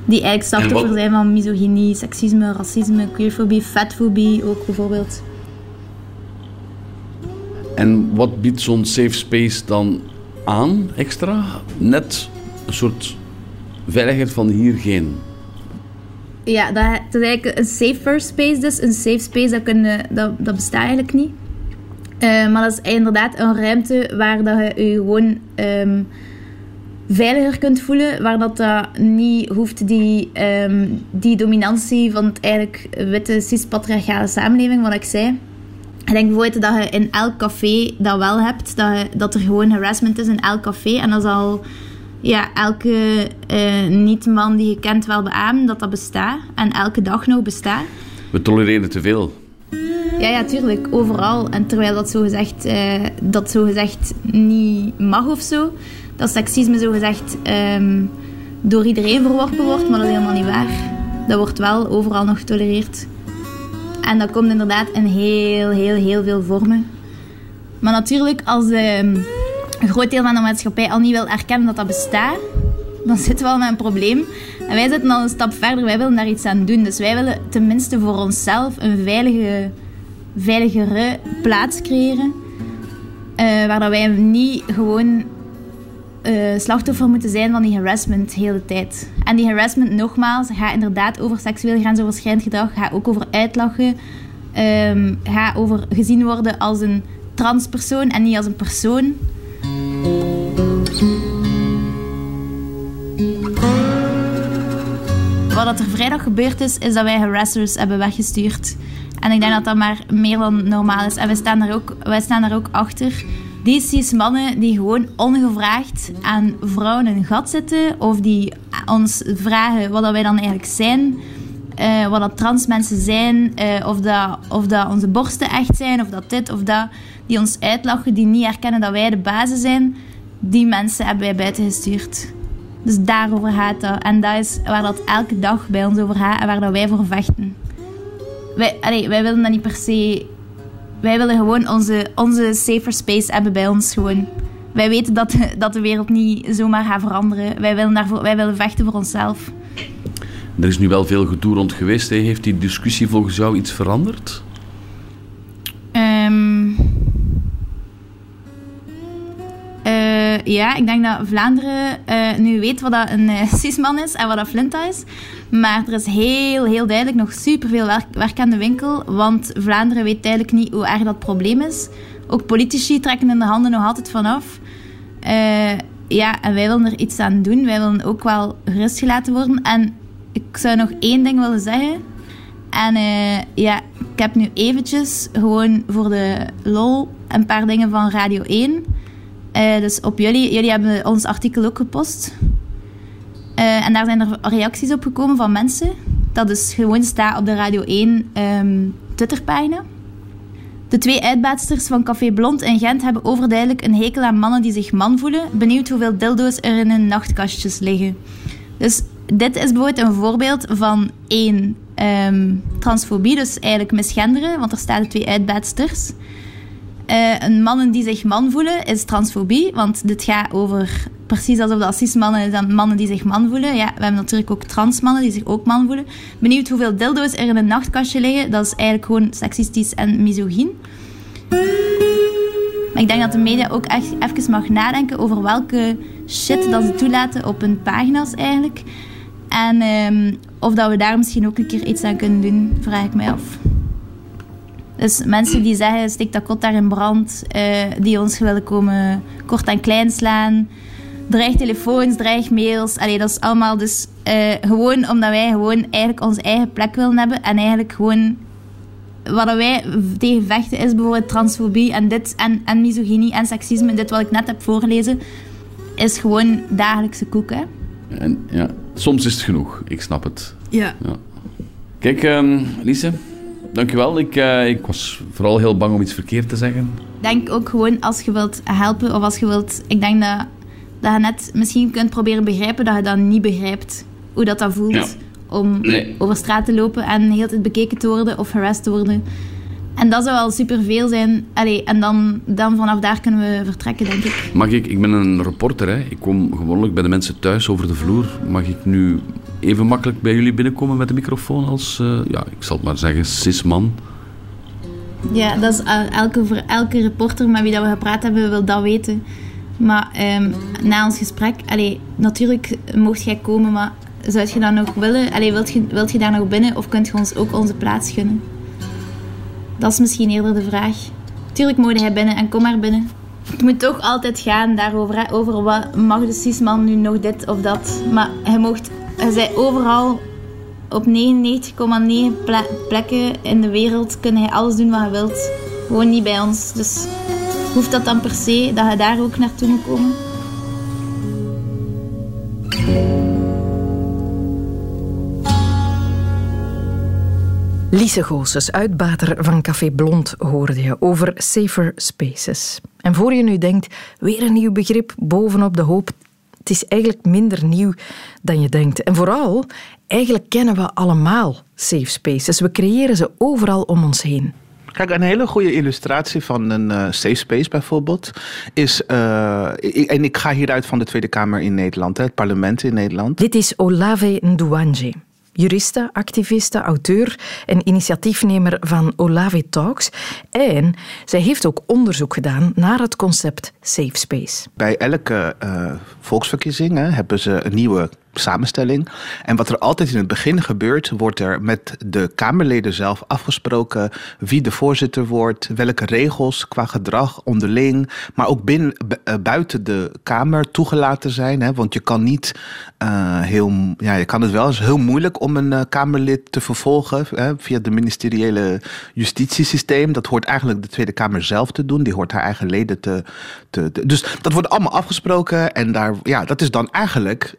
Speaker 3: die eigenlijk slachtoffer zijn van misogynie, seksisme, racisme, queerfobie, vetfobie ook bijvoorbeeld.
Speaker 11: En wat biedt zo'n safe space dan aan extra? Net een soort veiligheid van hier geen.
Speaker 3: Ja, dat, dat is eigenlijk een safer space dus. Een safe space, dat, kunnen, dat, dat bestaat eigenlijk niet. Uh, maar dat is inderdaad een ruimte waar dat je je gewoon... Um, veiliger kunt voelen, waar dat, dat niet hoeft, die, um, die dominantie van het eigenlijk witte cis-patriarchale samenleving, wat ik zei. Ik denk bijvoorbeeld dat je in elk café dat wel hebt, dat, je, dat er gewoon harassment is in elk café. En dat zal ja, elke uh, niet-man die je kent wel beamen dat dat bestaat. En elke dag nog bestaat.
Speaker 11: We tolereren te veel.
Speaker 3: Ja, ja, tuurlijk. Overal. En terwijl dat zogezegd, uh, dat zogezegd niet mag of zo dat seksisme zogezegd um, door iedereen verworpen wordt, maar dat is helemaal niet waar. Dat wordt wel overal nog getolereerd. En dat komt inderdaad in heel, heel, heel veel vormen. Maar natuurlijk, als um, een groot deel van de maatschappij al niet wil erkennen dat dat bestaat, dan zitten we al met een probleem. En wij zitten al een stap verder, wij willen daar iets aan doen. Dus wij willen tenminste voor onszelf een veilige, veiligere plaats creëren eh, waar dat wij niet gewoon eh, slachtoffer moeten zijn van die harassment de hele tijd. En die harassment, nogmaals, gaat inderdaad over seksueel grensoverschrijdend gedrag, gaat ook over uitlachen, um, gaat over gezien worden als een transpersoon en niet als een persoon. Wat er vrijdag gebeurd is, is dat wij harassers hebben weggestuurd. En ik denk dat dat maar meer dan normaal is. En wij staan daar ook, wij staan daar ook achter. Die cis mannen die gewoon ongevraagd aan vrouwen een gat zitten. Of die ons vragen wat dat wij dan eigenlijk zijn. Uh, wat dat trans mensen zijn. Uh, of, dat, of dat onze borsten echt zijn. Of dat dit of dat. Die ons uitlachen. Die niet herkennen dat wij de bazen zijn. Die mensen hebben wij buiten gestuurd. Dus daarover gaat dat. En dat is waar dat elke dag bij ons over gaat. En waar dat wij voor vechten. Wij, allee, wij willen dat niet per se wij willen gewoon onze, onze safer space hebben bij ons gewoon. Wij weten dat, (laughs) dat de wereld niet zomaar gaat veranderen. Wij willen, daarvoor, wij willen vechten voor onszelf.
Speaker 11: Er is nu wel veel gedoe rond geweest. Hè. Heeft die discussie volgens jou iets veranderd?
Speaker 3: Ja, ik denk dat Vlaanderen uh, nu weet wat dat een (laughs) uh, is en wat dat Flinta is. Maar er is heel, heel duidelijk nog superveel werk, werk aan de winkel. Want Vlaanderen weet duidelijk niet hoe erg dat probleem is. Ook politici trekken in de handen nog altijd vanaf. ja, en wij willen er iets aan doen. Wij willen ook wel gerust gelaten worden. En ik zou nog één ding willen zeggen. En ja, ik heb nu eventjes gewoon voor de lol een paar dingen van Radio 1 uh, dus op jullie, jullie hebben ons artikel ook gepost. Uh, en daar zijn er reacties op gekomen van mensen. Dat is gewoon staat op de Radio 1 um, ehm, Twitterpagina. De twee uitbaatsters van Café Blond in Gent hebben overduidelijk een hekel aan mannen die zich man voelen. Benieuwd hoeveel dildo's er in hun nachtkastjes liggen. Dus dit is bijvoorbeeld een voorbeeld van één um, transfobie, dus eigenlijk misgenderen, want er staan twee uitbaatsters. Uh, een mannen die zich man voelen is transfobie, want dit gaat over precies alsof dat cis-mannen zijn mannen die zich man voelen. Ja, we hebben natuurlijk ook transmannen die zich ook man voelen. Benieuwd hoeveel dildo's er in een nachtkastje liggen. Dat is eigenlijk gewoon seksistisch en misogyn. Maar ik denk dat de media ook echt even mag nadenken over welke shit dat ze toelaten op hun pagina's eigenlijk. En um, of dat we daar misschien ook een keer iets aan kunnen doen, vraag ik mij af. Dus mensen die zeggen, steek dat kot daar in brand, uh, die ons willen komen kort en klein slaan. Dreigtelefoons, dreigmails. Allee, dat is allemaal dus uh, gewoon omdat wij gewoon eigenlijk onze eigen plek willen hebben. En eigenlijk gewoon wat wij tegen vechten is bijvoorbeeld transfobie en dit en, en misogynie en seksisme. Dit wat ik net heb voorgelezen, is gewoon dagelijkse koek. Hè?
Speaker 11: En, ja, soms is het genoeg, ik snap het.
Speaker 3: Ja.
Speaker 11: ja. Kijk, um, Lise, dankjewel. Ik, uh, ik was vooral heel bang om iets verkeerd te zeggen.
Speaker 3: Denk ook gewoon als je wilt helpen of als je wilt... Ik denk dat, dat je net misschien kunt proberen begrijpen dat je dat niet begrijpt. Hoe dat, dat voelt om over straat te lopen en heel tijd bekeken te worden of harassed te worden. En dat zou wel superveel zijn. Allee, en dan, dan vanaf daar kunnen we vertrekken, denk ik.
Speaker 11: Mag ik, ik ben een reporter, hè. ik kom gewoonlijk bij de mensen thuis over de vloer. Mag ik nu even makkelijk bij jullie binnenkomen met de microfoon als, uh, ja, ik zal het maar zeggen, cisman?
Speaker 3: Ja, dat is elke, voor elke reporter met wie dat we gepraat hebben, wil dat weten. Maar um, na ons gesprek, allee, natuurlijk mocht jij komen, maar zou je dat nog willen? Allee, wilt, je, wilt je daar nog binnen of kunt je ons ook onze plaats gunnen? Dat is misschien eerder de vraag. Tuurlijk moet hij binnen en kom maar binnen. Het moet toch altijd gaan daarover, hè, over wat mag de cisman nu nog dit of dat. Maar hij mocht, hij zei overal op 99,9 plekken in de wereld kun hij alles doen wat hij wilt. Gewoon niet bij ons. Dus hoeft dat dan per se dat hij daar ook naartoe moet komen?
Speaker 1: Lise Goossens, uitbater van Café Blond, hoorde je over safer spaces. En voor je nu denkt, weer een nieuw begrip bovenop de hoop, het is eigenlijk minder nieuw dan je denkt. En vooral, eigenlijk kennen we allemaal safe spaces. We creëren ze overal om ons heen.
Speaker 12: Kijk, een hele goede illustratie van een uh, safe space bijvoorbeeld is. Uh, en ik ga hieruit van de Tweede Kamer in Nederland, hè, het parlement in Nederland.
Speaker 1: Dit is Olave Ndouanje. Juriste, activiste, auteur en initiatiefnemer van Olavi Talks. En zij heeft ook onderzoek gedaan naar het concept Safe Space.
Speaker 12: Bij elke uh, volksverkiezing hebben ze een nieuwe samenstelling. En wat er altijd in het begin gebeurt, wordt er met de Kamerleden zelf afgesproken wie de voorzitter wordt, welke regels qua gedrag onderling, maar ook binnen, eh, buiten de Kamer toegelaten zijn. Hè? Want je kan niet uh, heel, ja, je kan het wel, het is heel moeilijk om een Kamerlid te vervolgen hè, via het ministeriële justitiesysteem. Dat hoort eigenlijk de Tweede Kamer zelf te doen, die hoort haar eigen leden te. te, dus dat wordt allemaal afgesproken en daar, ja, dat is dan eigenlijk.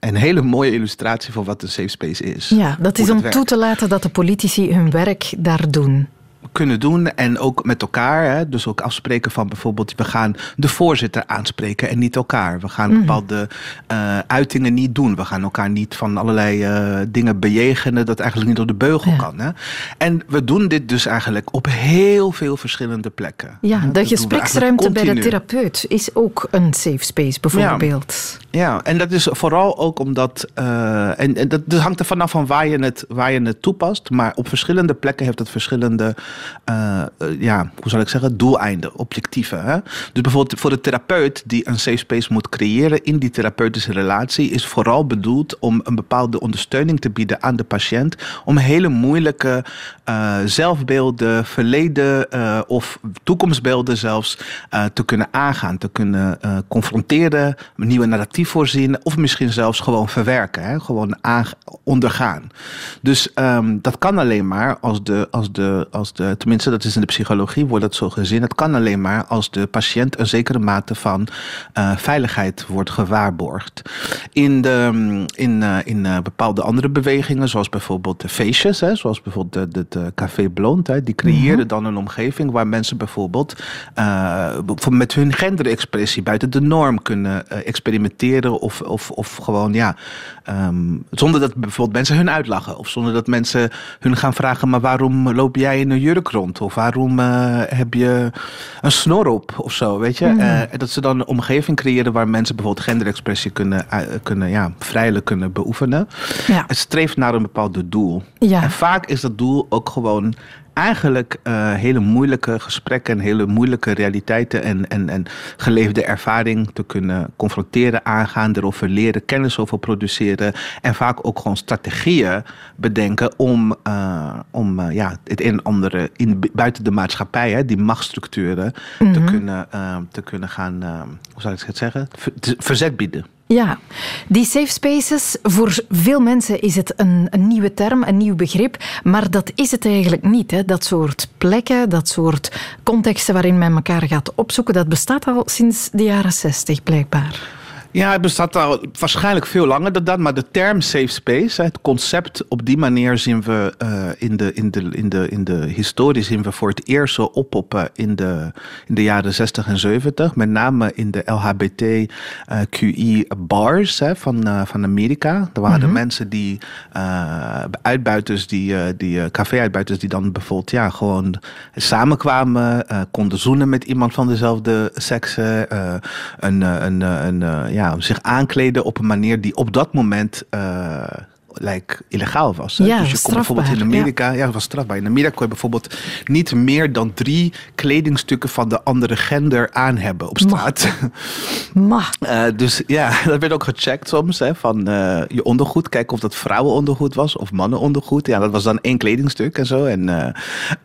Speaker 12: Een hele mooie illustratie van wat een safe space is.
Speaker 1: Ja, dat is om toe te laten dat de politici hun werk daar doen
Speaker 12: kunnen doen. En ook met elkaar. Hè? Dus ook afspreken van bijvoorbeeld, we gaan de voorzitter aanspreken en niet elkaar. We gaan mm. bepaalde uh, uitingen niet doen. We gaan elkaar niet van allerlei uh, dingen bejegenen dat eigenlijk niet door de beugel ja. kan. Hè? En we doen dit dus eigenlijk op heel veel verschillende plekken.
Speaker 1: Ja, dat gespreksruimte bij de therapeut is ook een safe space bijvoorbeeld.
Speaker 12: Ja, ja en dat is vooral ook omdat, uh, en, en dat, dat hangt er vanaf van waar je, het, waar je het toepast. Maar op verschillende plekken heeft het verschillende uh, ja, hoe zal ik zeggen, doeleinden, objectieven. Hè? Dus bijvoorbeeld voor de therapeut die een safe space moet creëren in die therapeutische relatie, is vooral bedoeld om een bepaalde ondersteuning te bieden aan de patiënt. Om hele moeilijke uh, zelfbeelden, verleden of toekomstbeelden zelfs te kunnen aangaan, te kunnen confronteren, een nieuwe narratief voorzien of misschien zelfs gewoon verwerken, hè? gewoon ondergaan. Dus um, dat kan alleen maar als de, als de, als de tenminste dat is in de psychologie, wordt dat zo gezien. Het kan alleen maar als de patiënt een zekere mate van uh, veiligheid wordt gewaarborgd. In, de, in, uh, in bepaalde andere bewegingen, zoals bijvoorbeeld de feestjes, hè, zoals bijvoorbeeld het Café Blond, hè, die creëren mm -hmm. dan een omgeving waar mensen bijvoorbeeld met hun genderexpressie buiten de norm kunnen experimenteren of, of, of gewoon ja, um, zonder dat bijvoorbeeld mensen hun uitlachen of zonder dat mensen hun gaan vragen, maar waarom loop jij in een jurk rond? Of waarom uh, heb je een snor op of zo, weet je? Mm. Uh, dat ze dan een omgeving creëren waar mensen bijvoorbeeld genderexpressie kunnen, uh, kunnen ja, vrijelijk kunnen beoefenen. Ja. Het streeft naar een bepaald doel. Ja. En vaak is dat doel ook gewoon eigenlijk uh, hele moeilijke gesprekken en hele moeilijke realiteiten en, en, en geleefde ervaring te kunnen confronteren, aangaan, erover leren, kennis over produceren en vaak ook gewoon strategieën bedenken om, uh, om uh, ja, het een en andere in, buiten de maatschappij, hè, die machtsstructuren, mm -hmm. te, kunnen, te kunnen gaan, hoe zou ik het zeggen, verzet bieden.
Speaker 1: Ja, die safe spaces, voor veel mensen is het een, een, nieuwe term, een nieuw begrip, maar dat is het eigenlijk niet. Hè. Dat soort plekken, dat soort contexten waarin men elkaar gaat opzoeken, dat bestaat al sinds de jaren zestig blijkbaar.
Speaker 12: Ja, het bestaat al waarschijnlijk veel langer dan dat. Maar de term safe space, het concept op die manier zien we uh, in, de, in, de, in, de, in de historie zien we voor het eerst zo oppoppen in de, in de jaren 60 en 70. Met name in de LHBTQI bars hè, van, uh, van Amerika. Er waren mm -hmm. mensen die uh, uitbuiters, die, die café-uitbuiters, die dan bijvoorbeeld ja, gewoon samenkwamen, konden zoenen met iemand van dezelfde seks. een, een, een, een ja, zich aankleden op een manier die op dat moment uh, like, illegaal was.
Speaker 1: Ja,
Speaker 12: dus je kon bijvoorbeeld in Amerika, ja. ja, dat was strafbaar. In Amerika kon je bijvoorbeeld niet meer dan drie kledingstukken van de andere gender aan hebben op straat.
Speaker 1: Ma. (laughs)
Speaker 12: Uh, dus ja, (laughs) dat werd ook gecheckt soms hè, van uh, je ondergoed, kijken of dat vrouwenondergoed was of mannenondergoed. Ja, dat was dan één kledingstuk en zo en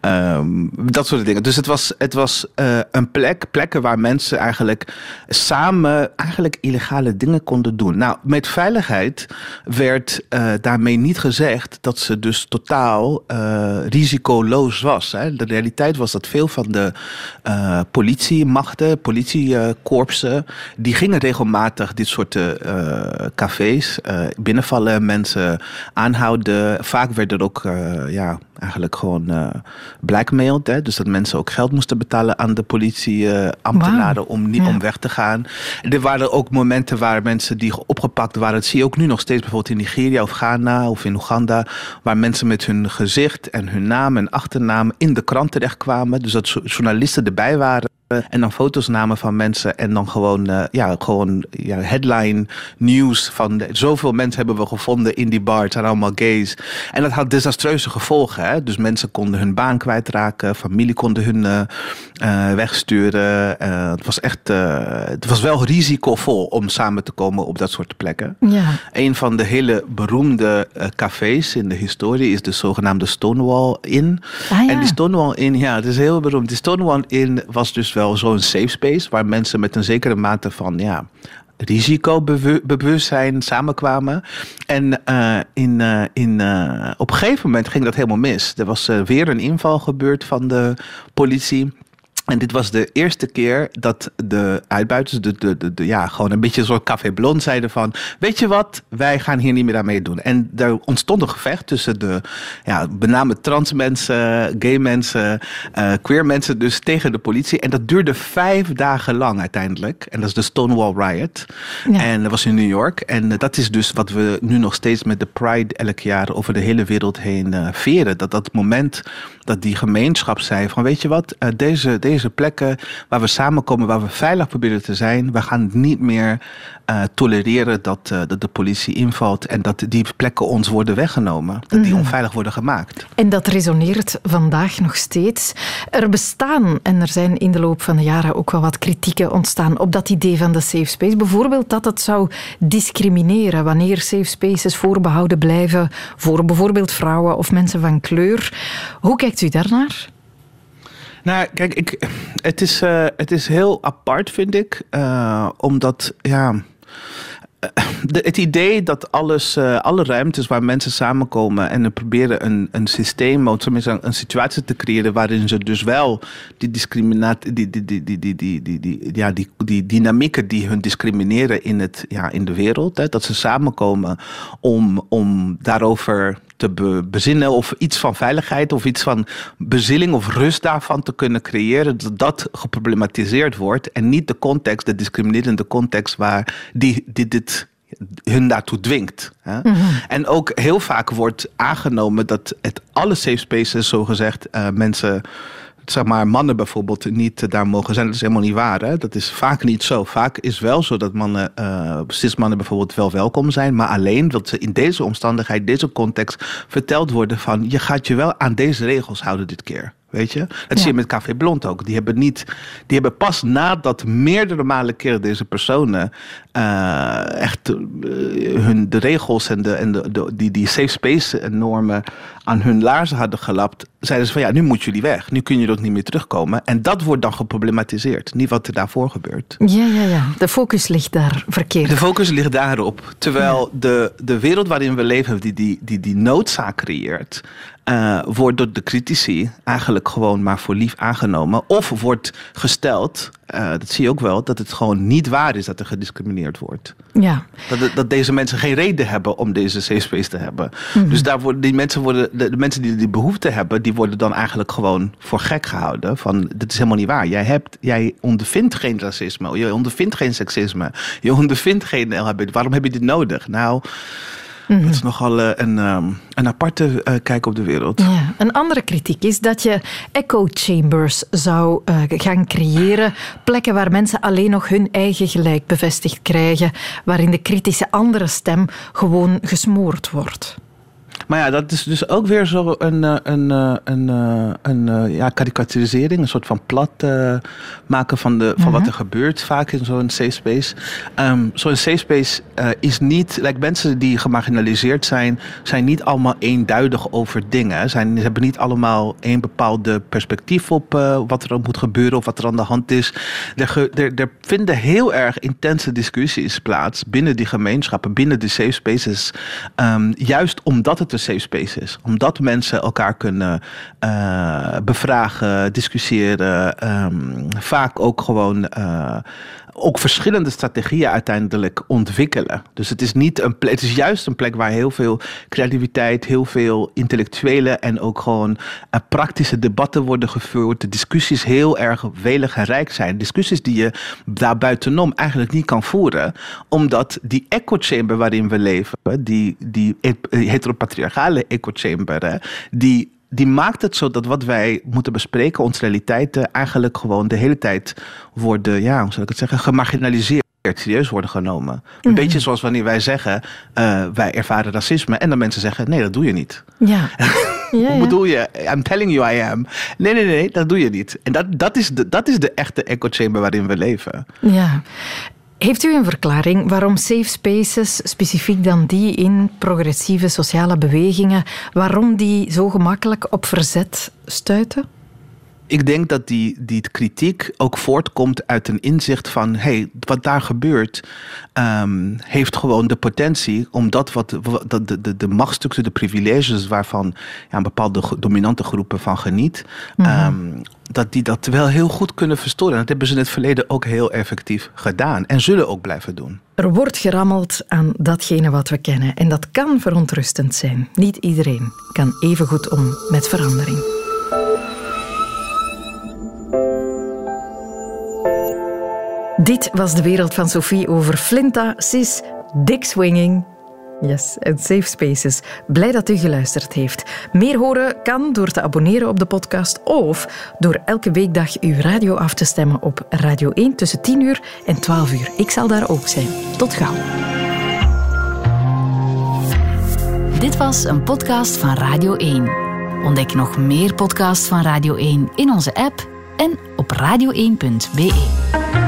Speaker 12: uh, um, dat soort dingen. Dus het was, het was een plek, plekken waar mensen eigenlijk samen eigenlijk illegale dingen konden doen. Nou, met veiligheid werd daarmee niet gezegd dat ze dus totaal uh, risicoloos was. Hè. De realiteit was dat veel van de uh, politiemachten, politiekorpsen, die gingen regelmatig dit soort cafés binnenvallen, mensen aanhouden. Vaak werden er ook ja, eigenlijk gewoon uh, blackmailed. Hè? Dus dat mensen ook geld moesten betalen aan de politieambtenaren uh, wow. om, ja. om weg te gaan. Er waren ook momenten waar mensen die opgepakt waren. Dat zie je ook nu nog steeds bijvoorbeeld in Nigeria of Ghana of in Oeganda. Waar mensen met hun gezicht en hun naam en achternaam in de krant terechtkwamen. Dus dat journalisten erbij waren. En dan foto's namen van mensen en dan gewoon, eh, ja, gewoon ja, headline nieuws van de- zoveel mensen hebben we gevonden in die bar. Het zijn allemaal gays. En dat had desastreuze gevolgen. Hè? Dus mensen konden hun baan kwijtraken, familie konden hun eh, eh, wegsturen. Het was echt, het was wel risicovol om samen te komen op dat soort plekken.
Speaker 1: Ja.
Speaker 12: Een van de hele beroemde cafés in de historie is de zogenaamde Stonewall Inn.
Speaker 1: Ah, ja.
Speaker 12: En die Stonewall Inn, ja, het is heel beroemd. Die Stonewall Inn was dus wel zo'n safe space waar mensen met een zekere mate van ja, risicobewustzijn samenkwamen. En eh, in, eh, in, eh, op een gegeven moment ging dat helemaal mis. Er was weer een inval gebeurd van de politie. En dit was de eerste keer dat de uitbuiters, de, de, de, de- ja, gewoon een beetje soort café blond zeiden van, weet je wat, wij gaan hier niet meer aan meedoen. En er ontstond een gevecht tussen de, ja, trans mensen, gay mensen, eh, queer mensen, dus tegen de politie. En dat duurde vijf dagen lang uiteindelijk. En dat is de Stonewall Riot.
Speaker 1: Ja.
Speaker 12: En dat was in New York. En eh, dat is dus wat we nu nog steeds met de Pride elk jaar over de hele wereld heen eh, veren. Dat dat moment dat die gemeenschap zei van weet je wat, deze, deze plekken waar we samenkomen, waar we veilig proberen te zijn, we gaan niet meer eh, tolereren dat, eh, dat de politie invalt en dat die plekken ons worden weggenomen. Dat die
Speaker 1: Mhm.
Speaker 12: onveilig worden gemaakt.
Speaker 1: En dat resoneert vandaag nog steeds. Er bestaan, en er zijn in de loop van de jaren ook wel wat kritieken ontstaan op dat idee van de safe space. Bijvoorbeeld dat het zou discrimineren wanneer safe spaces voorbehouden blijven voor bijvoorbeeld vrouwen of mensen van kleur. Hoe kijkt u daarnaar?
Speaker 12: Nou, kijk, ik, het, is, eh, het is heel apart, vind ik. eh, omdat, ja. eh, het idee dat alles, alle ruimtes waar mensen samenkomen en er proberen een, een systeem, of tenminste een, situatie te creëren waarin ze dus wel die discriminatie, die, die, die, die, die, die, die, die, ja, die, die dynamieken die hun discrimineren in, het, ja, in de wereld, hè, dat ze samenkomen om, om daarover te be- bezinnen of iets van veiligheid of iets van bezilling of rust daarvan te kunnen creëren, dat dat geproblematiseerd wordt en niet de context, de discriminerende context waar die, die dit hun daartoe dwingt. Hè? En ook heel vaak wordt aangenomen dat het alle safe spaces, zogezegd, eh mensen zeg maar, mannen bijvoorbeeld niet eh, daar mogen zijn. Dat is helemaal niet waar. Hè? Dat is vaak niet zo. Vaak is wel zo dat mannen, eh cis-mannen bijvoorbeeld wel welkom zijn. Maar alleen dat ze in deze omstandigheid, deze context verteld worden van... je gaat je wel aan deze regels houden dit keer. Weet je? Dat zie je met Café Blond ook. Die hebben, niet, die hebben pas nadat meerdere malen keren deze personen eh, echt hun, de regels en, de, en de, de- die, die safe space normen aan hun laarzen hadden gelapt, zeiden ze van ja, nu moeten jullie weg. Nu kun je ook niet meer terugkomen. En dat wordt dan geproblematiseerd. Niet wat er daarvoor gebeurt.
Speaker 1: Ja, ja, ja. De focus ligt daar verkeerd.
Speaker 12: De focus ligt daarop. Terwijl de, de wereld waarin we leven, die die, die, die noodzaak creëert, eh, wordt door de critici eigenlijk gewoon maar voor lief aangenomen. Of wordt gesteld, eh, dat zie je ook wel, dat het gewoon niet waar is dat er gediscrimineerd wordt.
Speaker 1: Ja.
Speaker 12: Dat, dat deze mensen geen reden hebben om deze safe space te hebben.
Speaker 1: Mhm.
Speaker 12: Dus daar worden, die mensen worden, de, de mensen die die behoefte hebben, die worden dan eigenlijk gewoon voor gek gehouden. Van, dit is helemaal niet waar. Jij, hebt, jij ondervindt geen racisme, je ondervindt geen seksisme, je ondervindt geen LHBT. Waarom heb je dit nodig? Nou,
Speaker 1: Mhm.
Speaker 12: dat is nogal eh, een, ehm, een aparte eh, kijk op de wereld.
Speaker 1: Ja. Een andere kritiek is dat je echo chambers zou eh, gaan creëren. Plekken waar mensen alleen nog hun eigen gelijk bevestigd krijgen. Waarin de kritische andere stem gewoon gesmoord wordt.
Speaker 12: Maar ja, dat is dus ook weer zo een, eh, een, eh, een, eh, een ja, karikaturisering, een soort van plat maken van, de, van wat er gebeurt vaak in zo'n safe space. Ehm, zo'n safe space is niet, like mensen die gemarginaliseerd zijn, zijn niet allemaal eenduidig over dingen. Zijn, ze hebben niet allemaal één bepaalde perspectief op wat er moet gebeuren of wat er aan de hand is. Er, er, er vinden heel erg intense discussies plaats binnen die gemeenschappen, binnen de safe spaces. Ehm, juist omdat het een safe space is. Omdat mensen elkaar kunnen eh, bevragen, discussiëren. ehm, vaak ook gewoon. eh, ook verschillende strategieën uiteindelijk ontwikkelen. Dus het is niet een plek, het is juist een plek waar heel veel creativiteit, heel veel intellectuele en ook gewoon eh, praktische debatten worden gevoerd. De discussies heel erg welig en rijk zijn. Discussies die je daarbuitenom eigenlijk niet kan voeren, omdat die echo chamber waarin we leven, die, die heteropatriarchale echo chamber, die die maakt het zo dat wat wij moeten bespreken, onze realiteiten, eigenlijk gewoon de hele tijd worden, ja, hoe zou ik het zeggen, gemarginaliseerd serieus worden genomen. Een
Speaker 1: Mhm.
Speaker 12: beetje zoals wanneer wij zeggen, eh, wij ervaren racisme. En dan mensen zeggen, nee, dat doe je niet.
Speaker 1: Ja. (laughs) ja,
Speaker 12: Hoe
Speaker 1: ja.
Speaker 12: bedoel je? I'm telling you I am. Nee, nee, nee, dat doe je niet. En dat, dat, is, de, dat is de echte echo chamber waarin we leven.
Speaker 1: Ja. Heeft u een verklaring waarom safe spaces, specifiek dan die in progressieve sociale bewegingen, waarom die zo gemakkelijk op verzet stuiten?
Speaker 12: Ik denk dat die, die kritiek ook voortkomt uit een inzicht van... hey, wat daar gebeurt ehm, heeft gewoon de potentie... om dat wat, wat de, de, de de privileges... waarvan ja, bepaalde dominante groepen van geniet... ehm, dat die dat wel heel goed kunnen verstoren. En dat hebben ze in het verleden ook heel effectief gedaan. En zullen ook blijven doen.
Speaker 1: Er wordt gerammeld aan datgene wat we kennen en dat kan verontrustend zijn. Niet iedereen kan even goed om met verandering. Dit was de wereld van Sophie over Flinta, Cis, Dick Swinging. Yes, en Safe Spaces. Blij dat u geluisterd heeft. Meer horen kan door te abonneren op de podcast of door elke weekdag uw radio af te stemmen op Radio 1 tussen 10 uur en 12 uur. Ik zal daar ook zijn. Tot gauw.
Speaker 2: Dit was een podcast van Radio 1. Ontdek nog meer podcasts van Radio 1 in onze app en op radio1.be.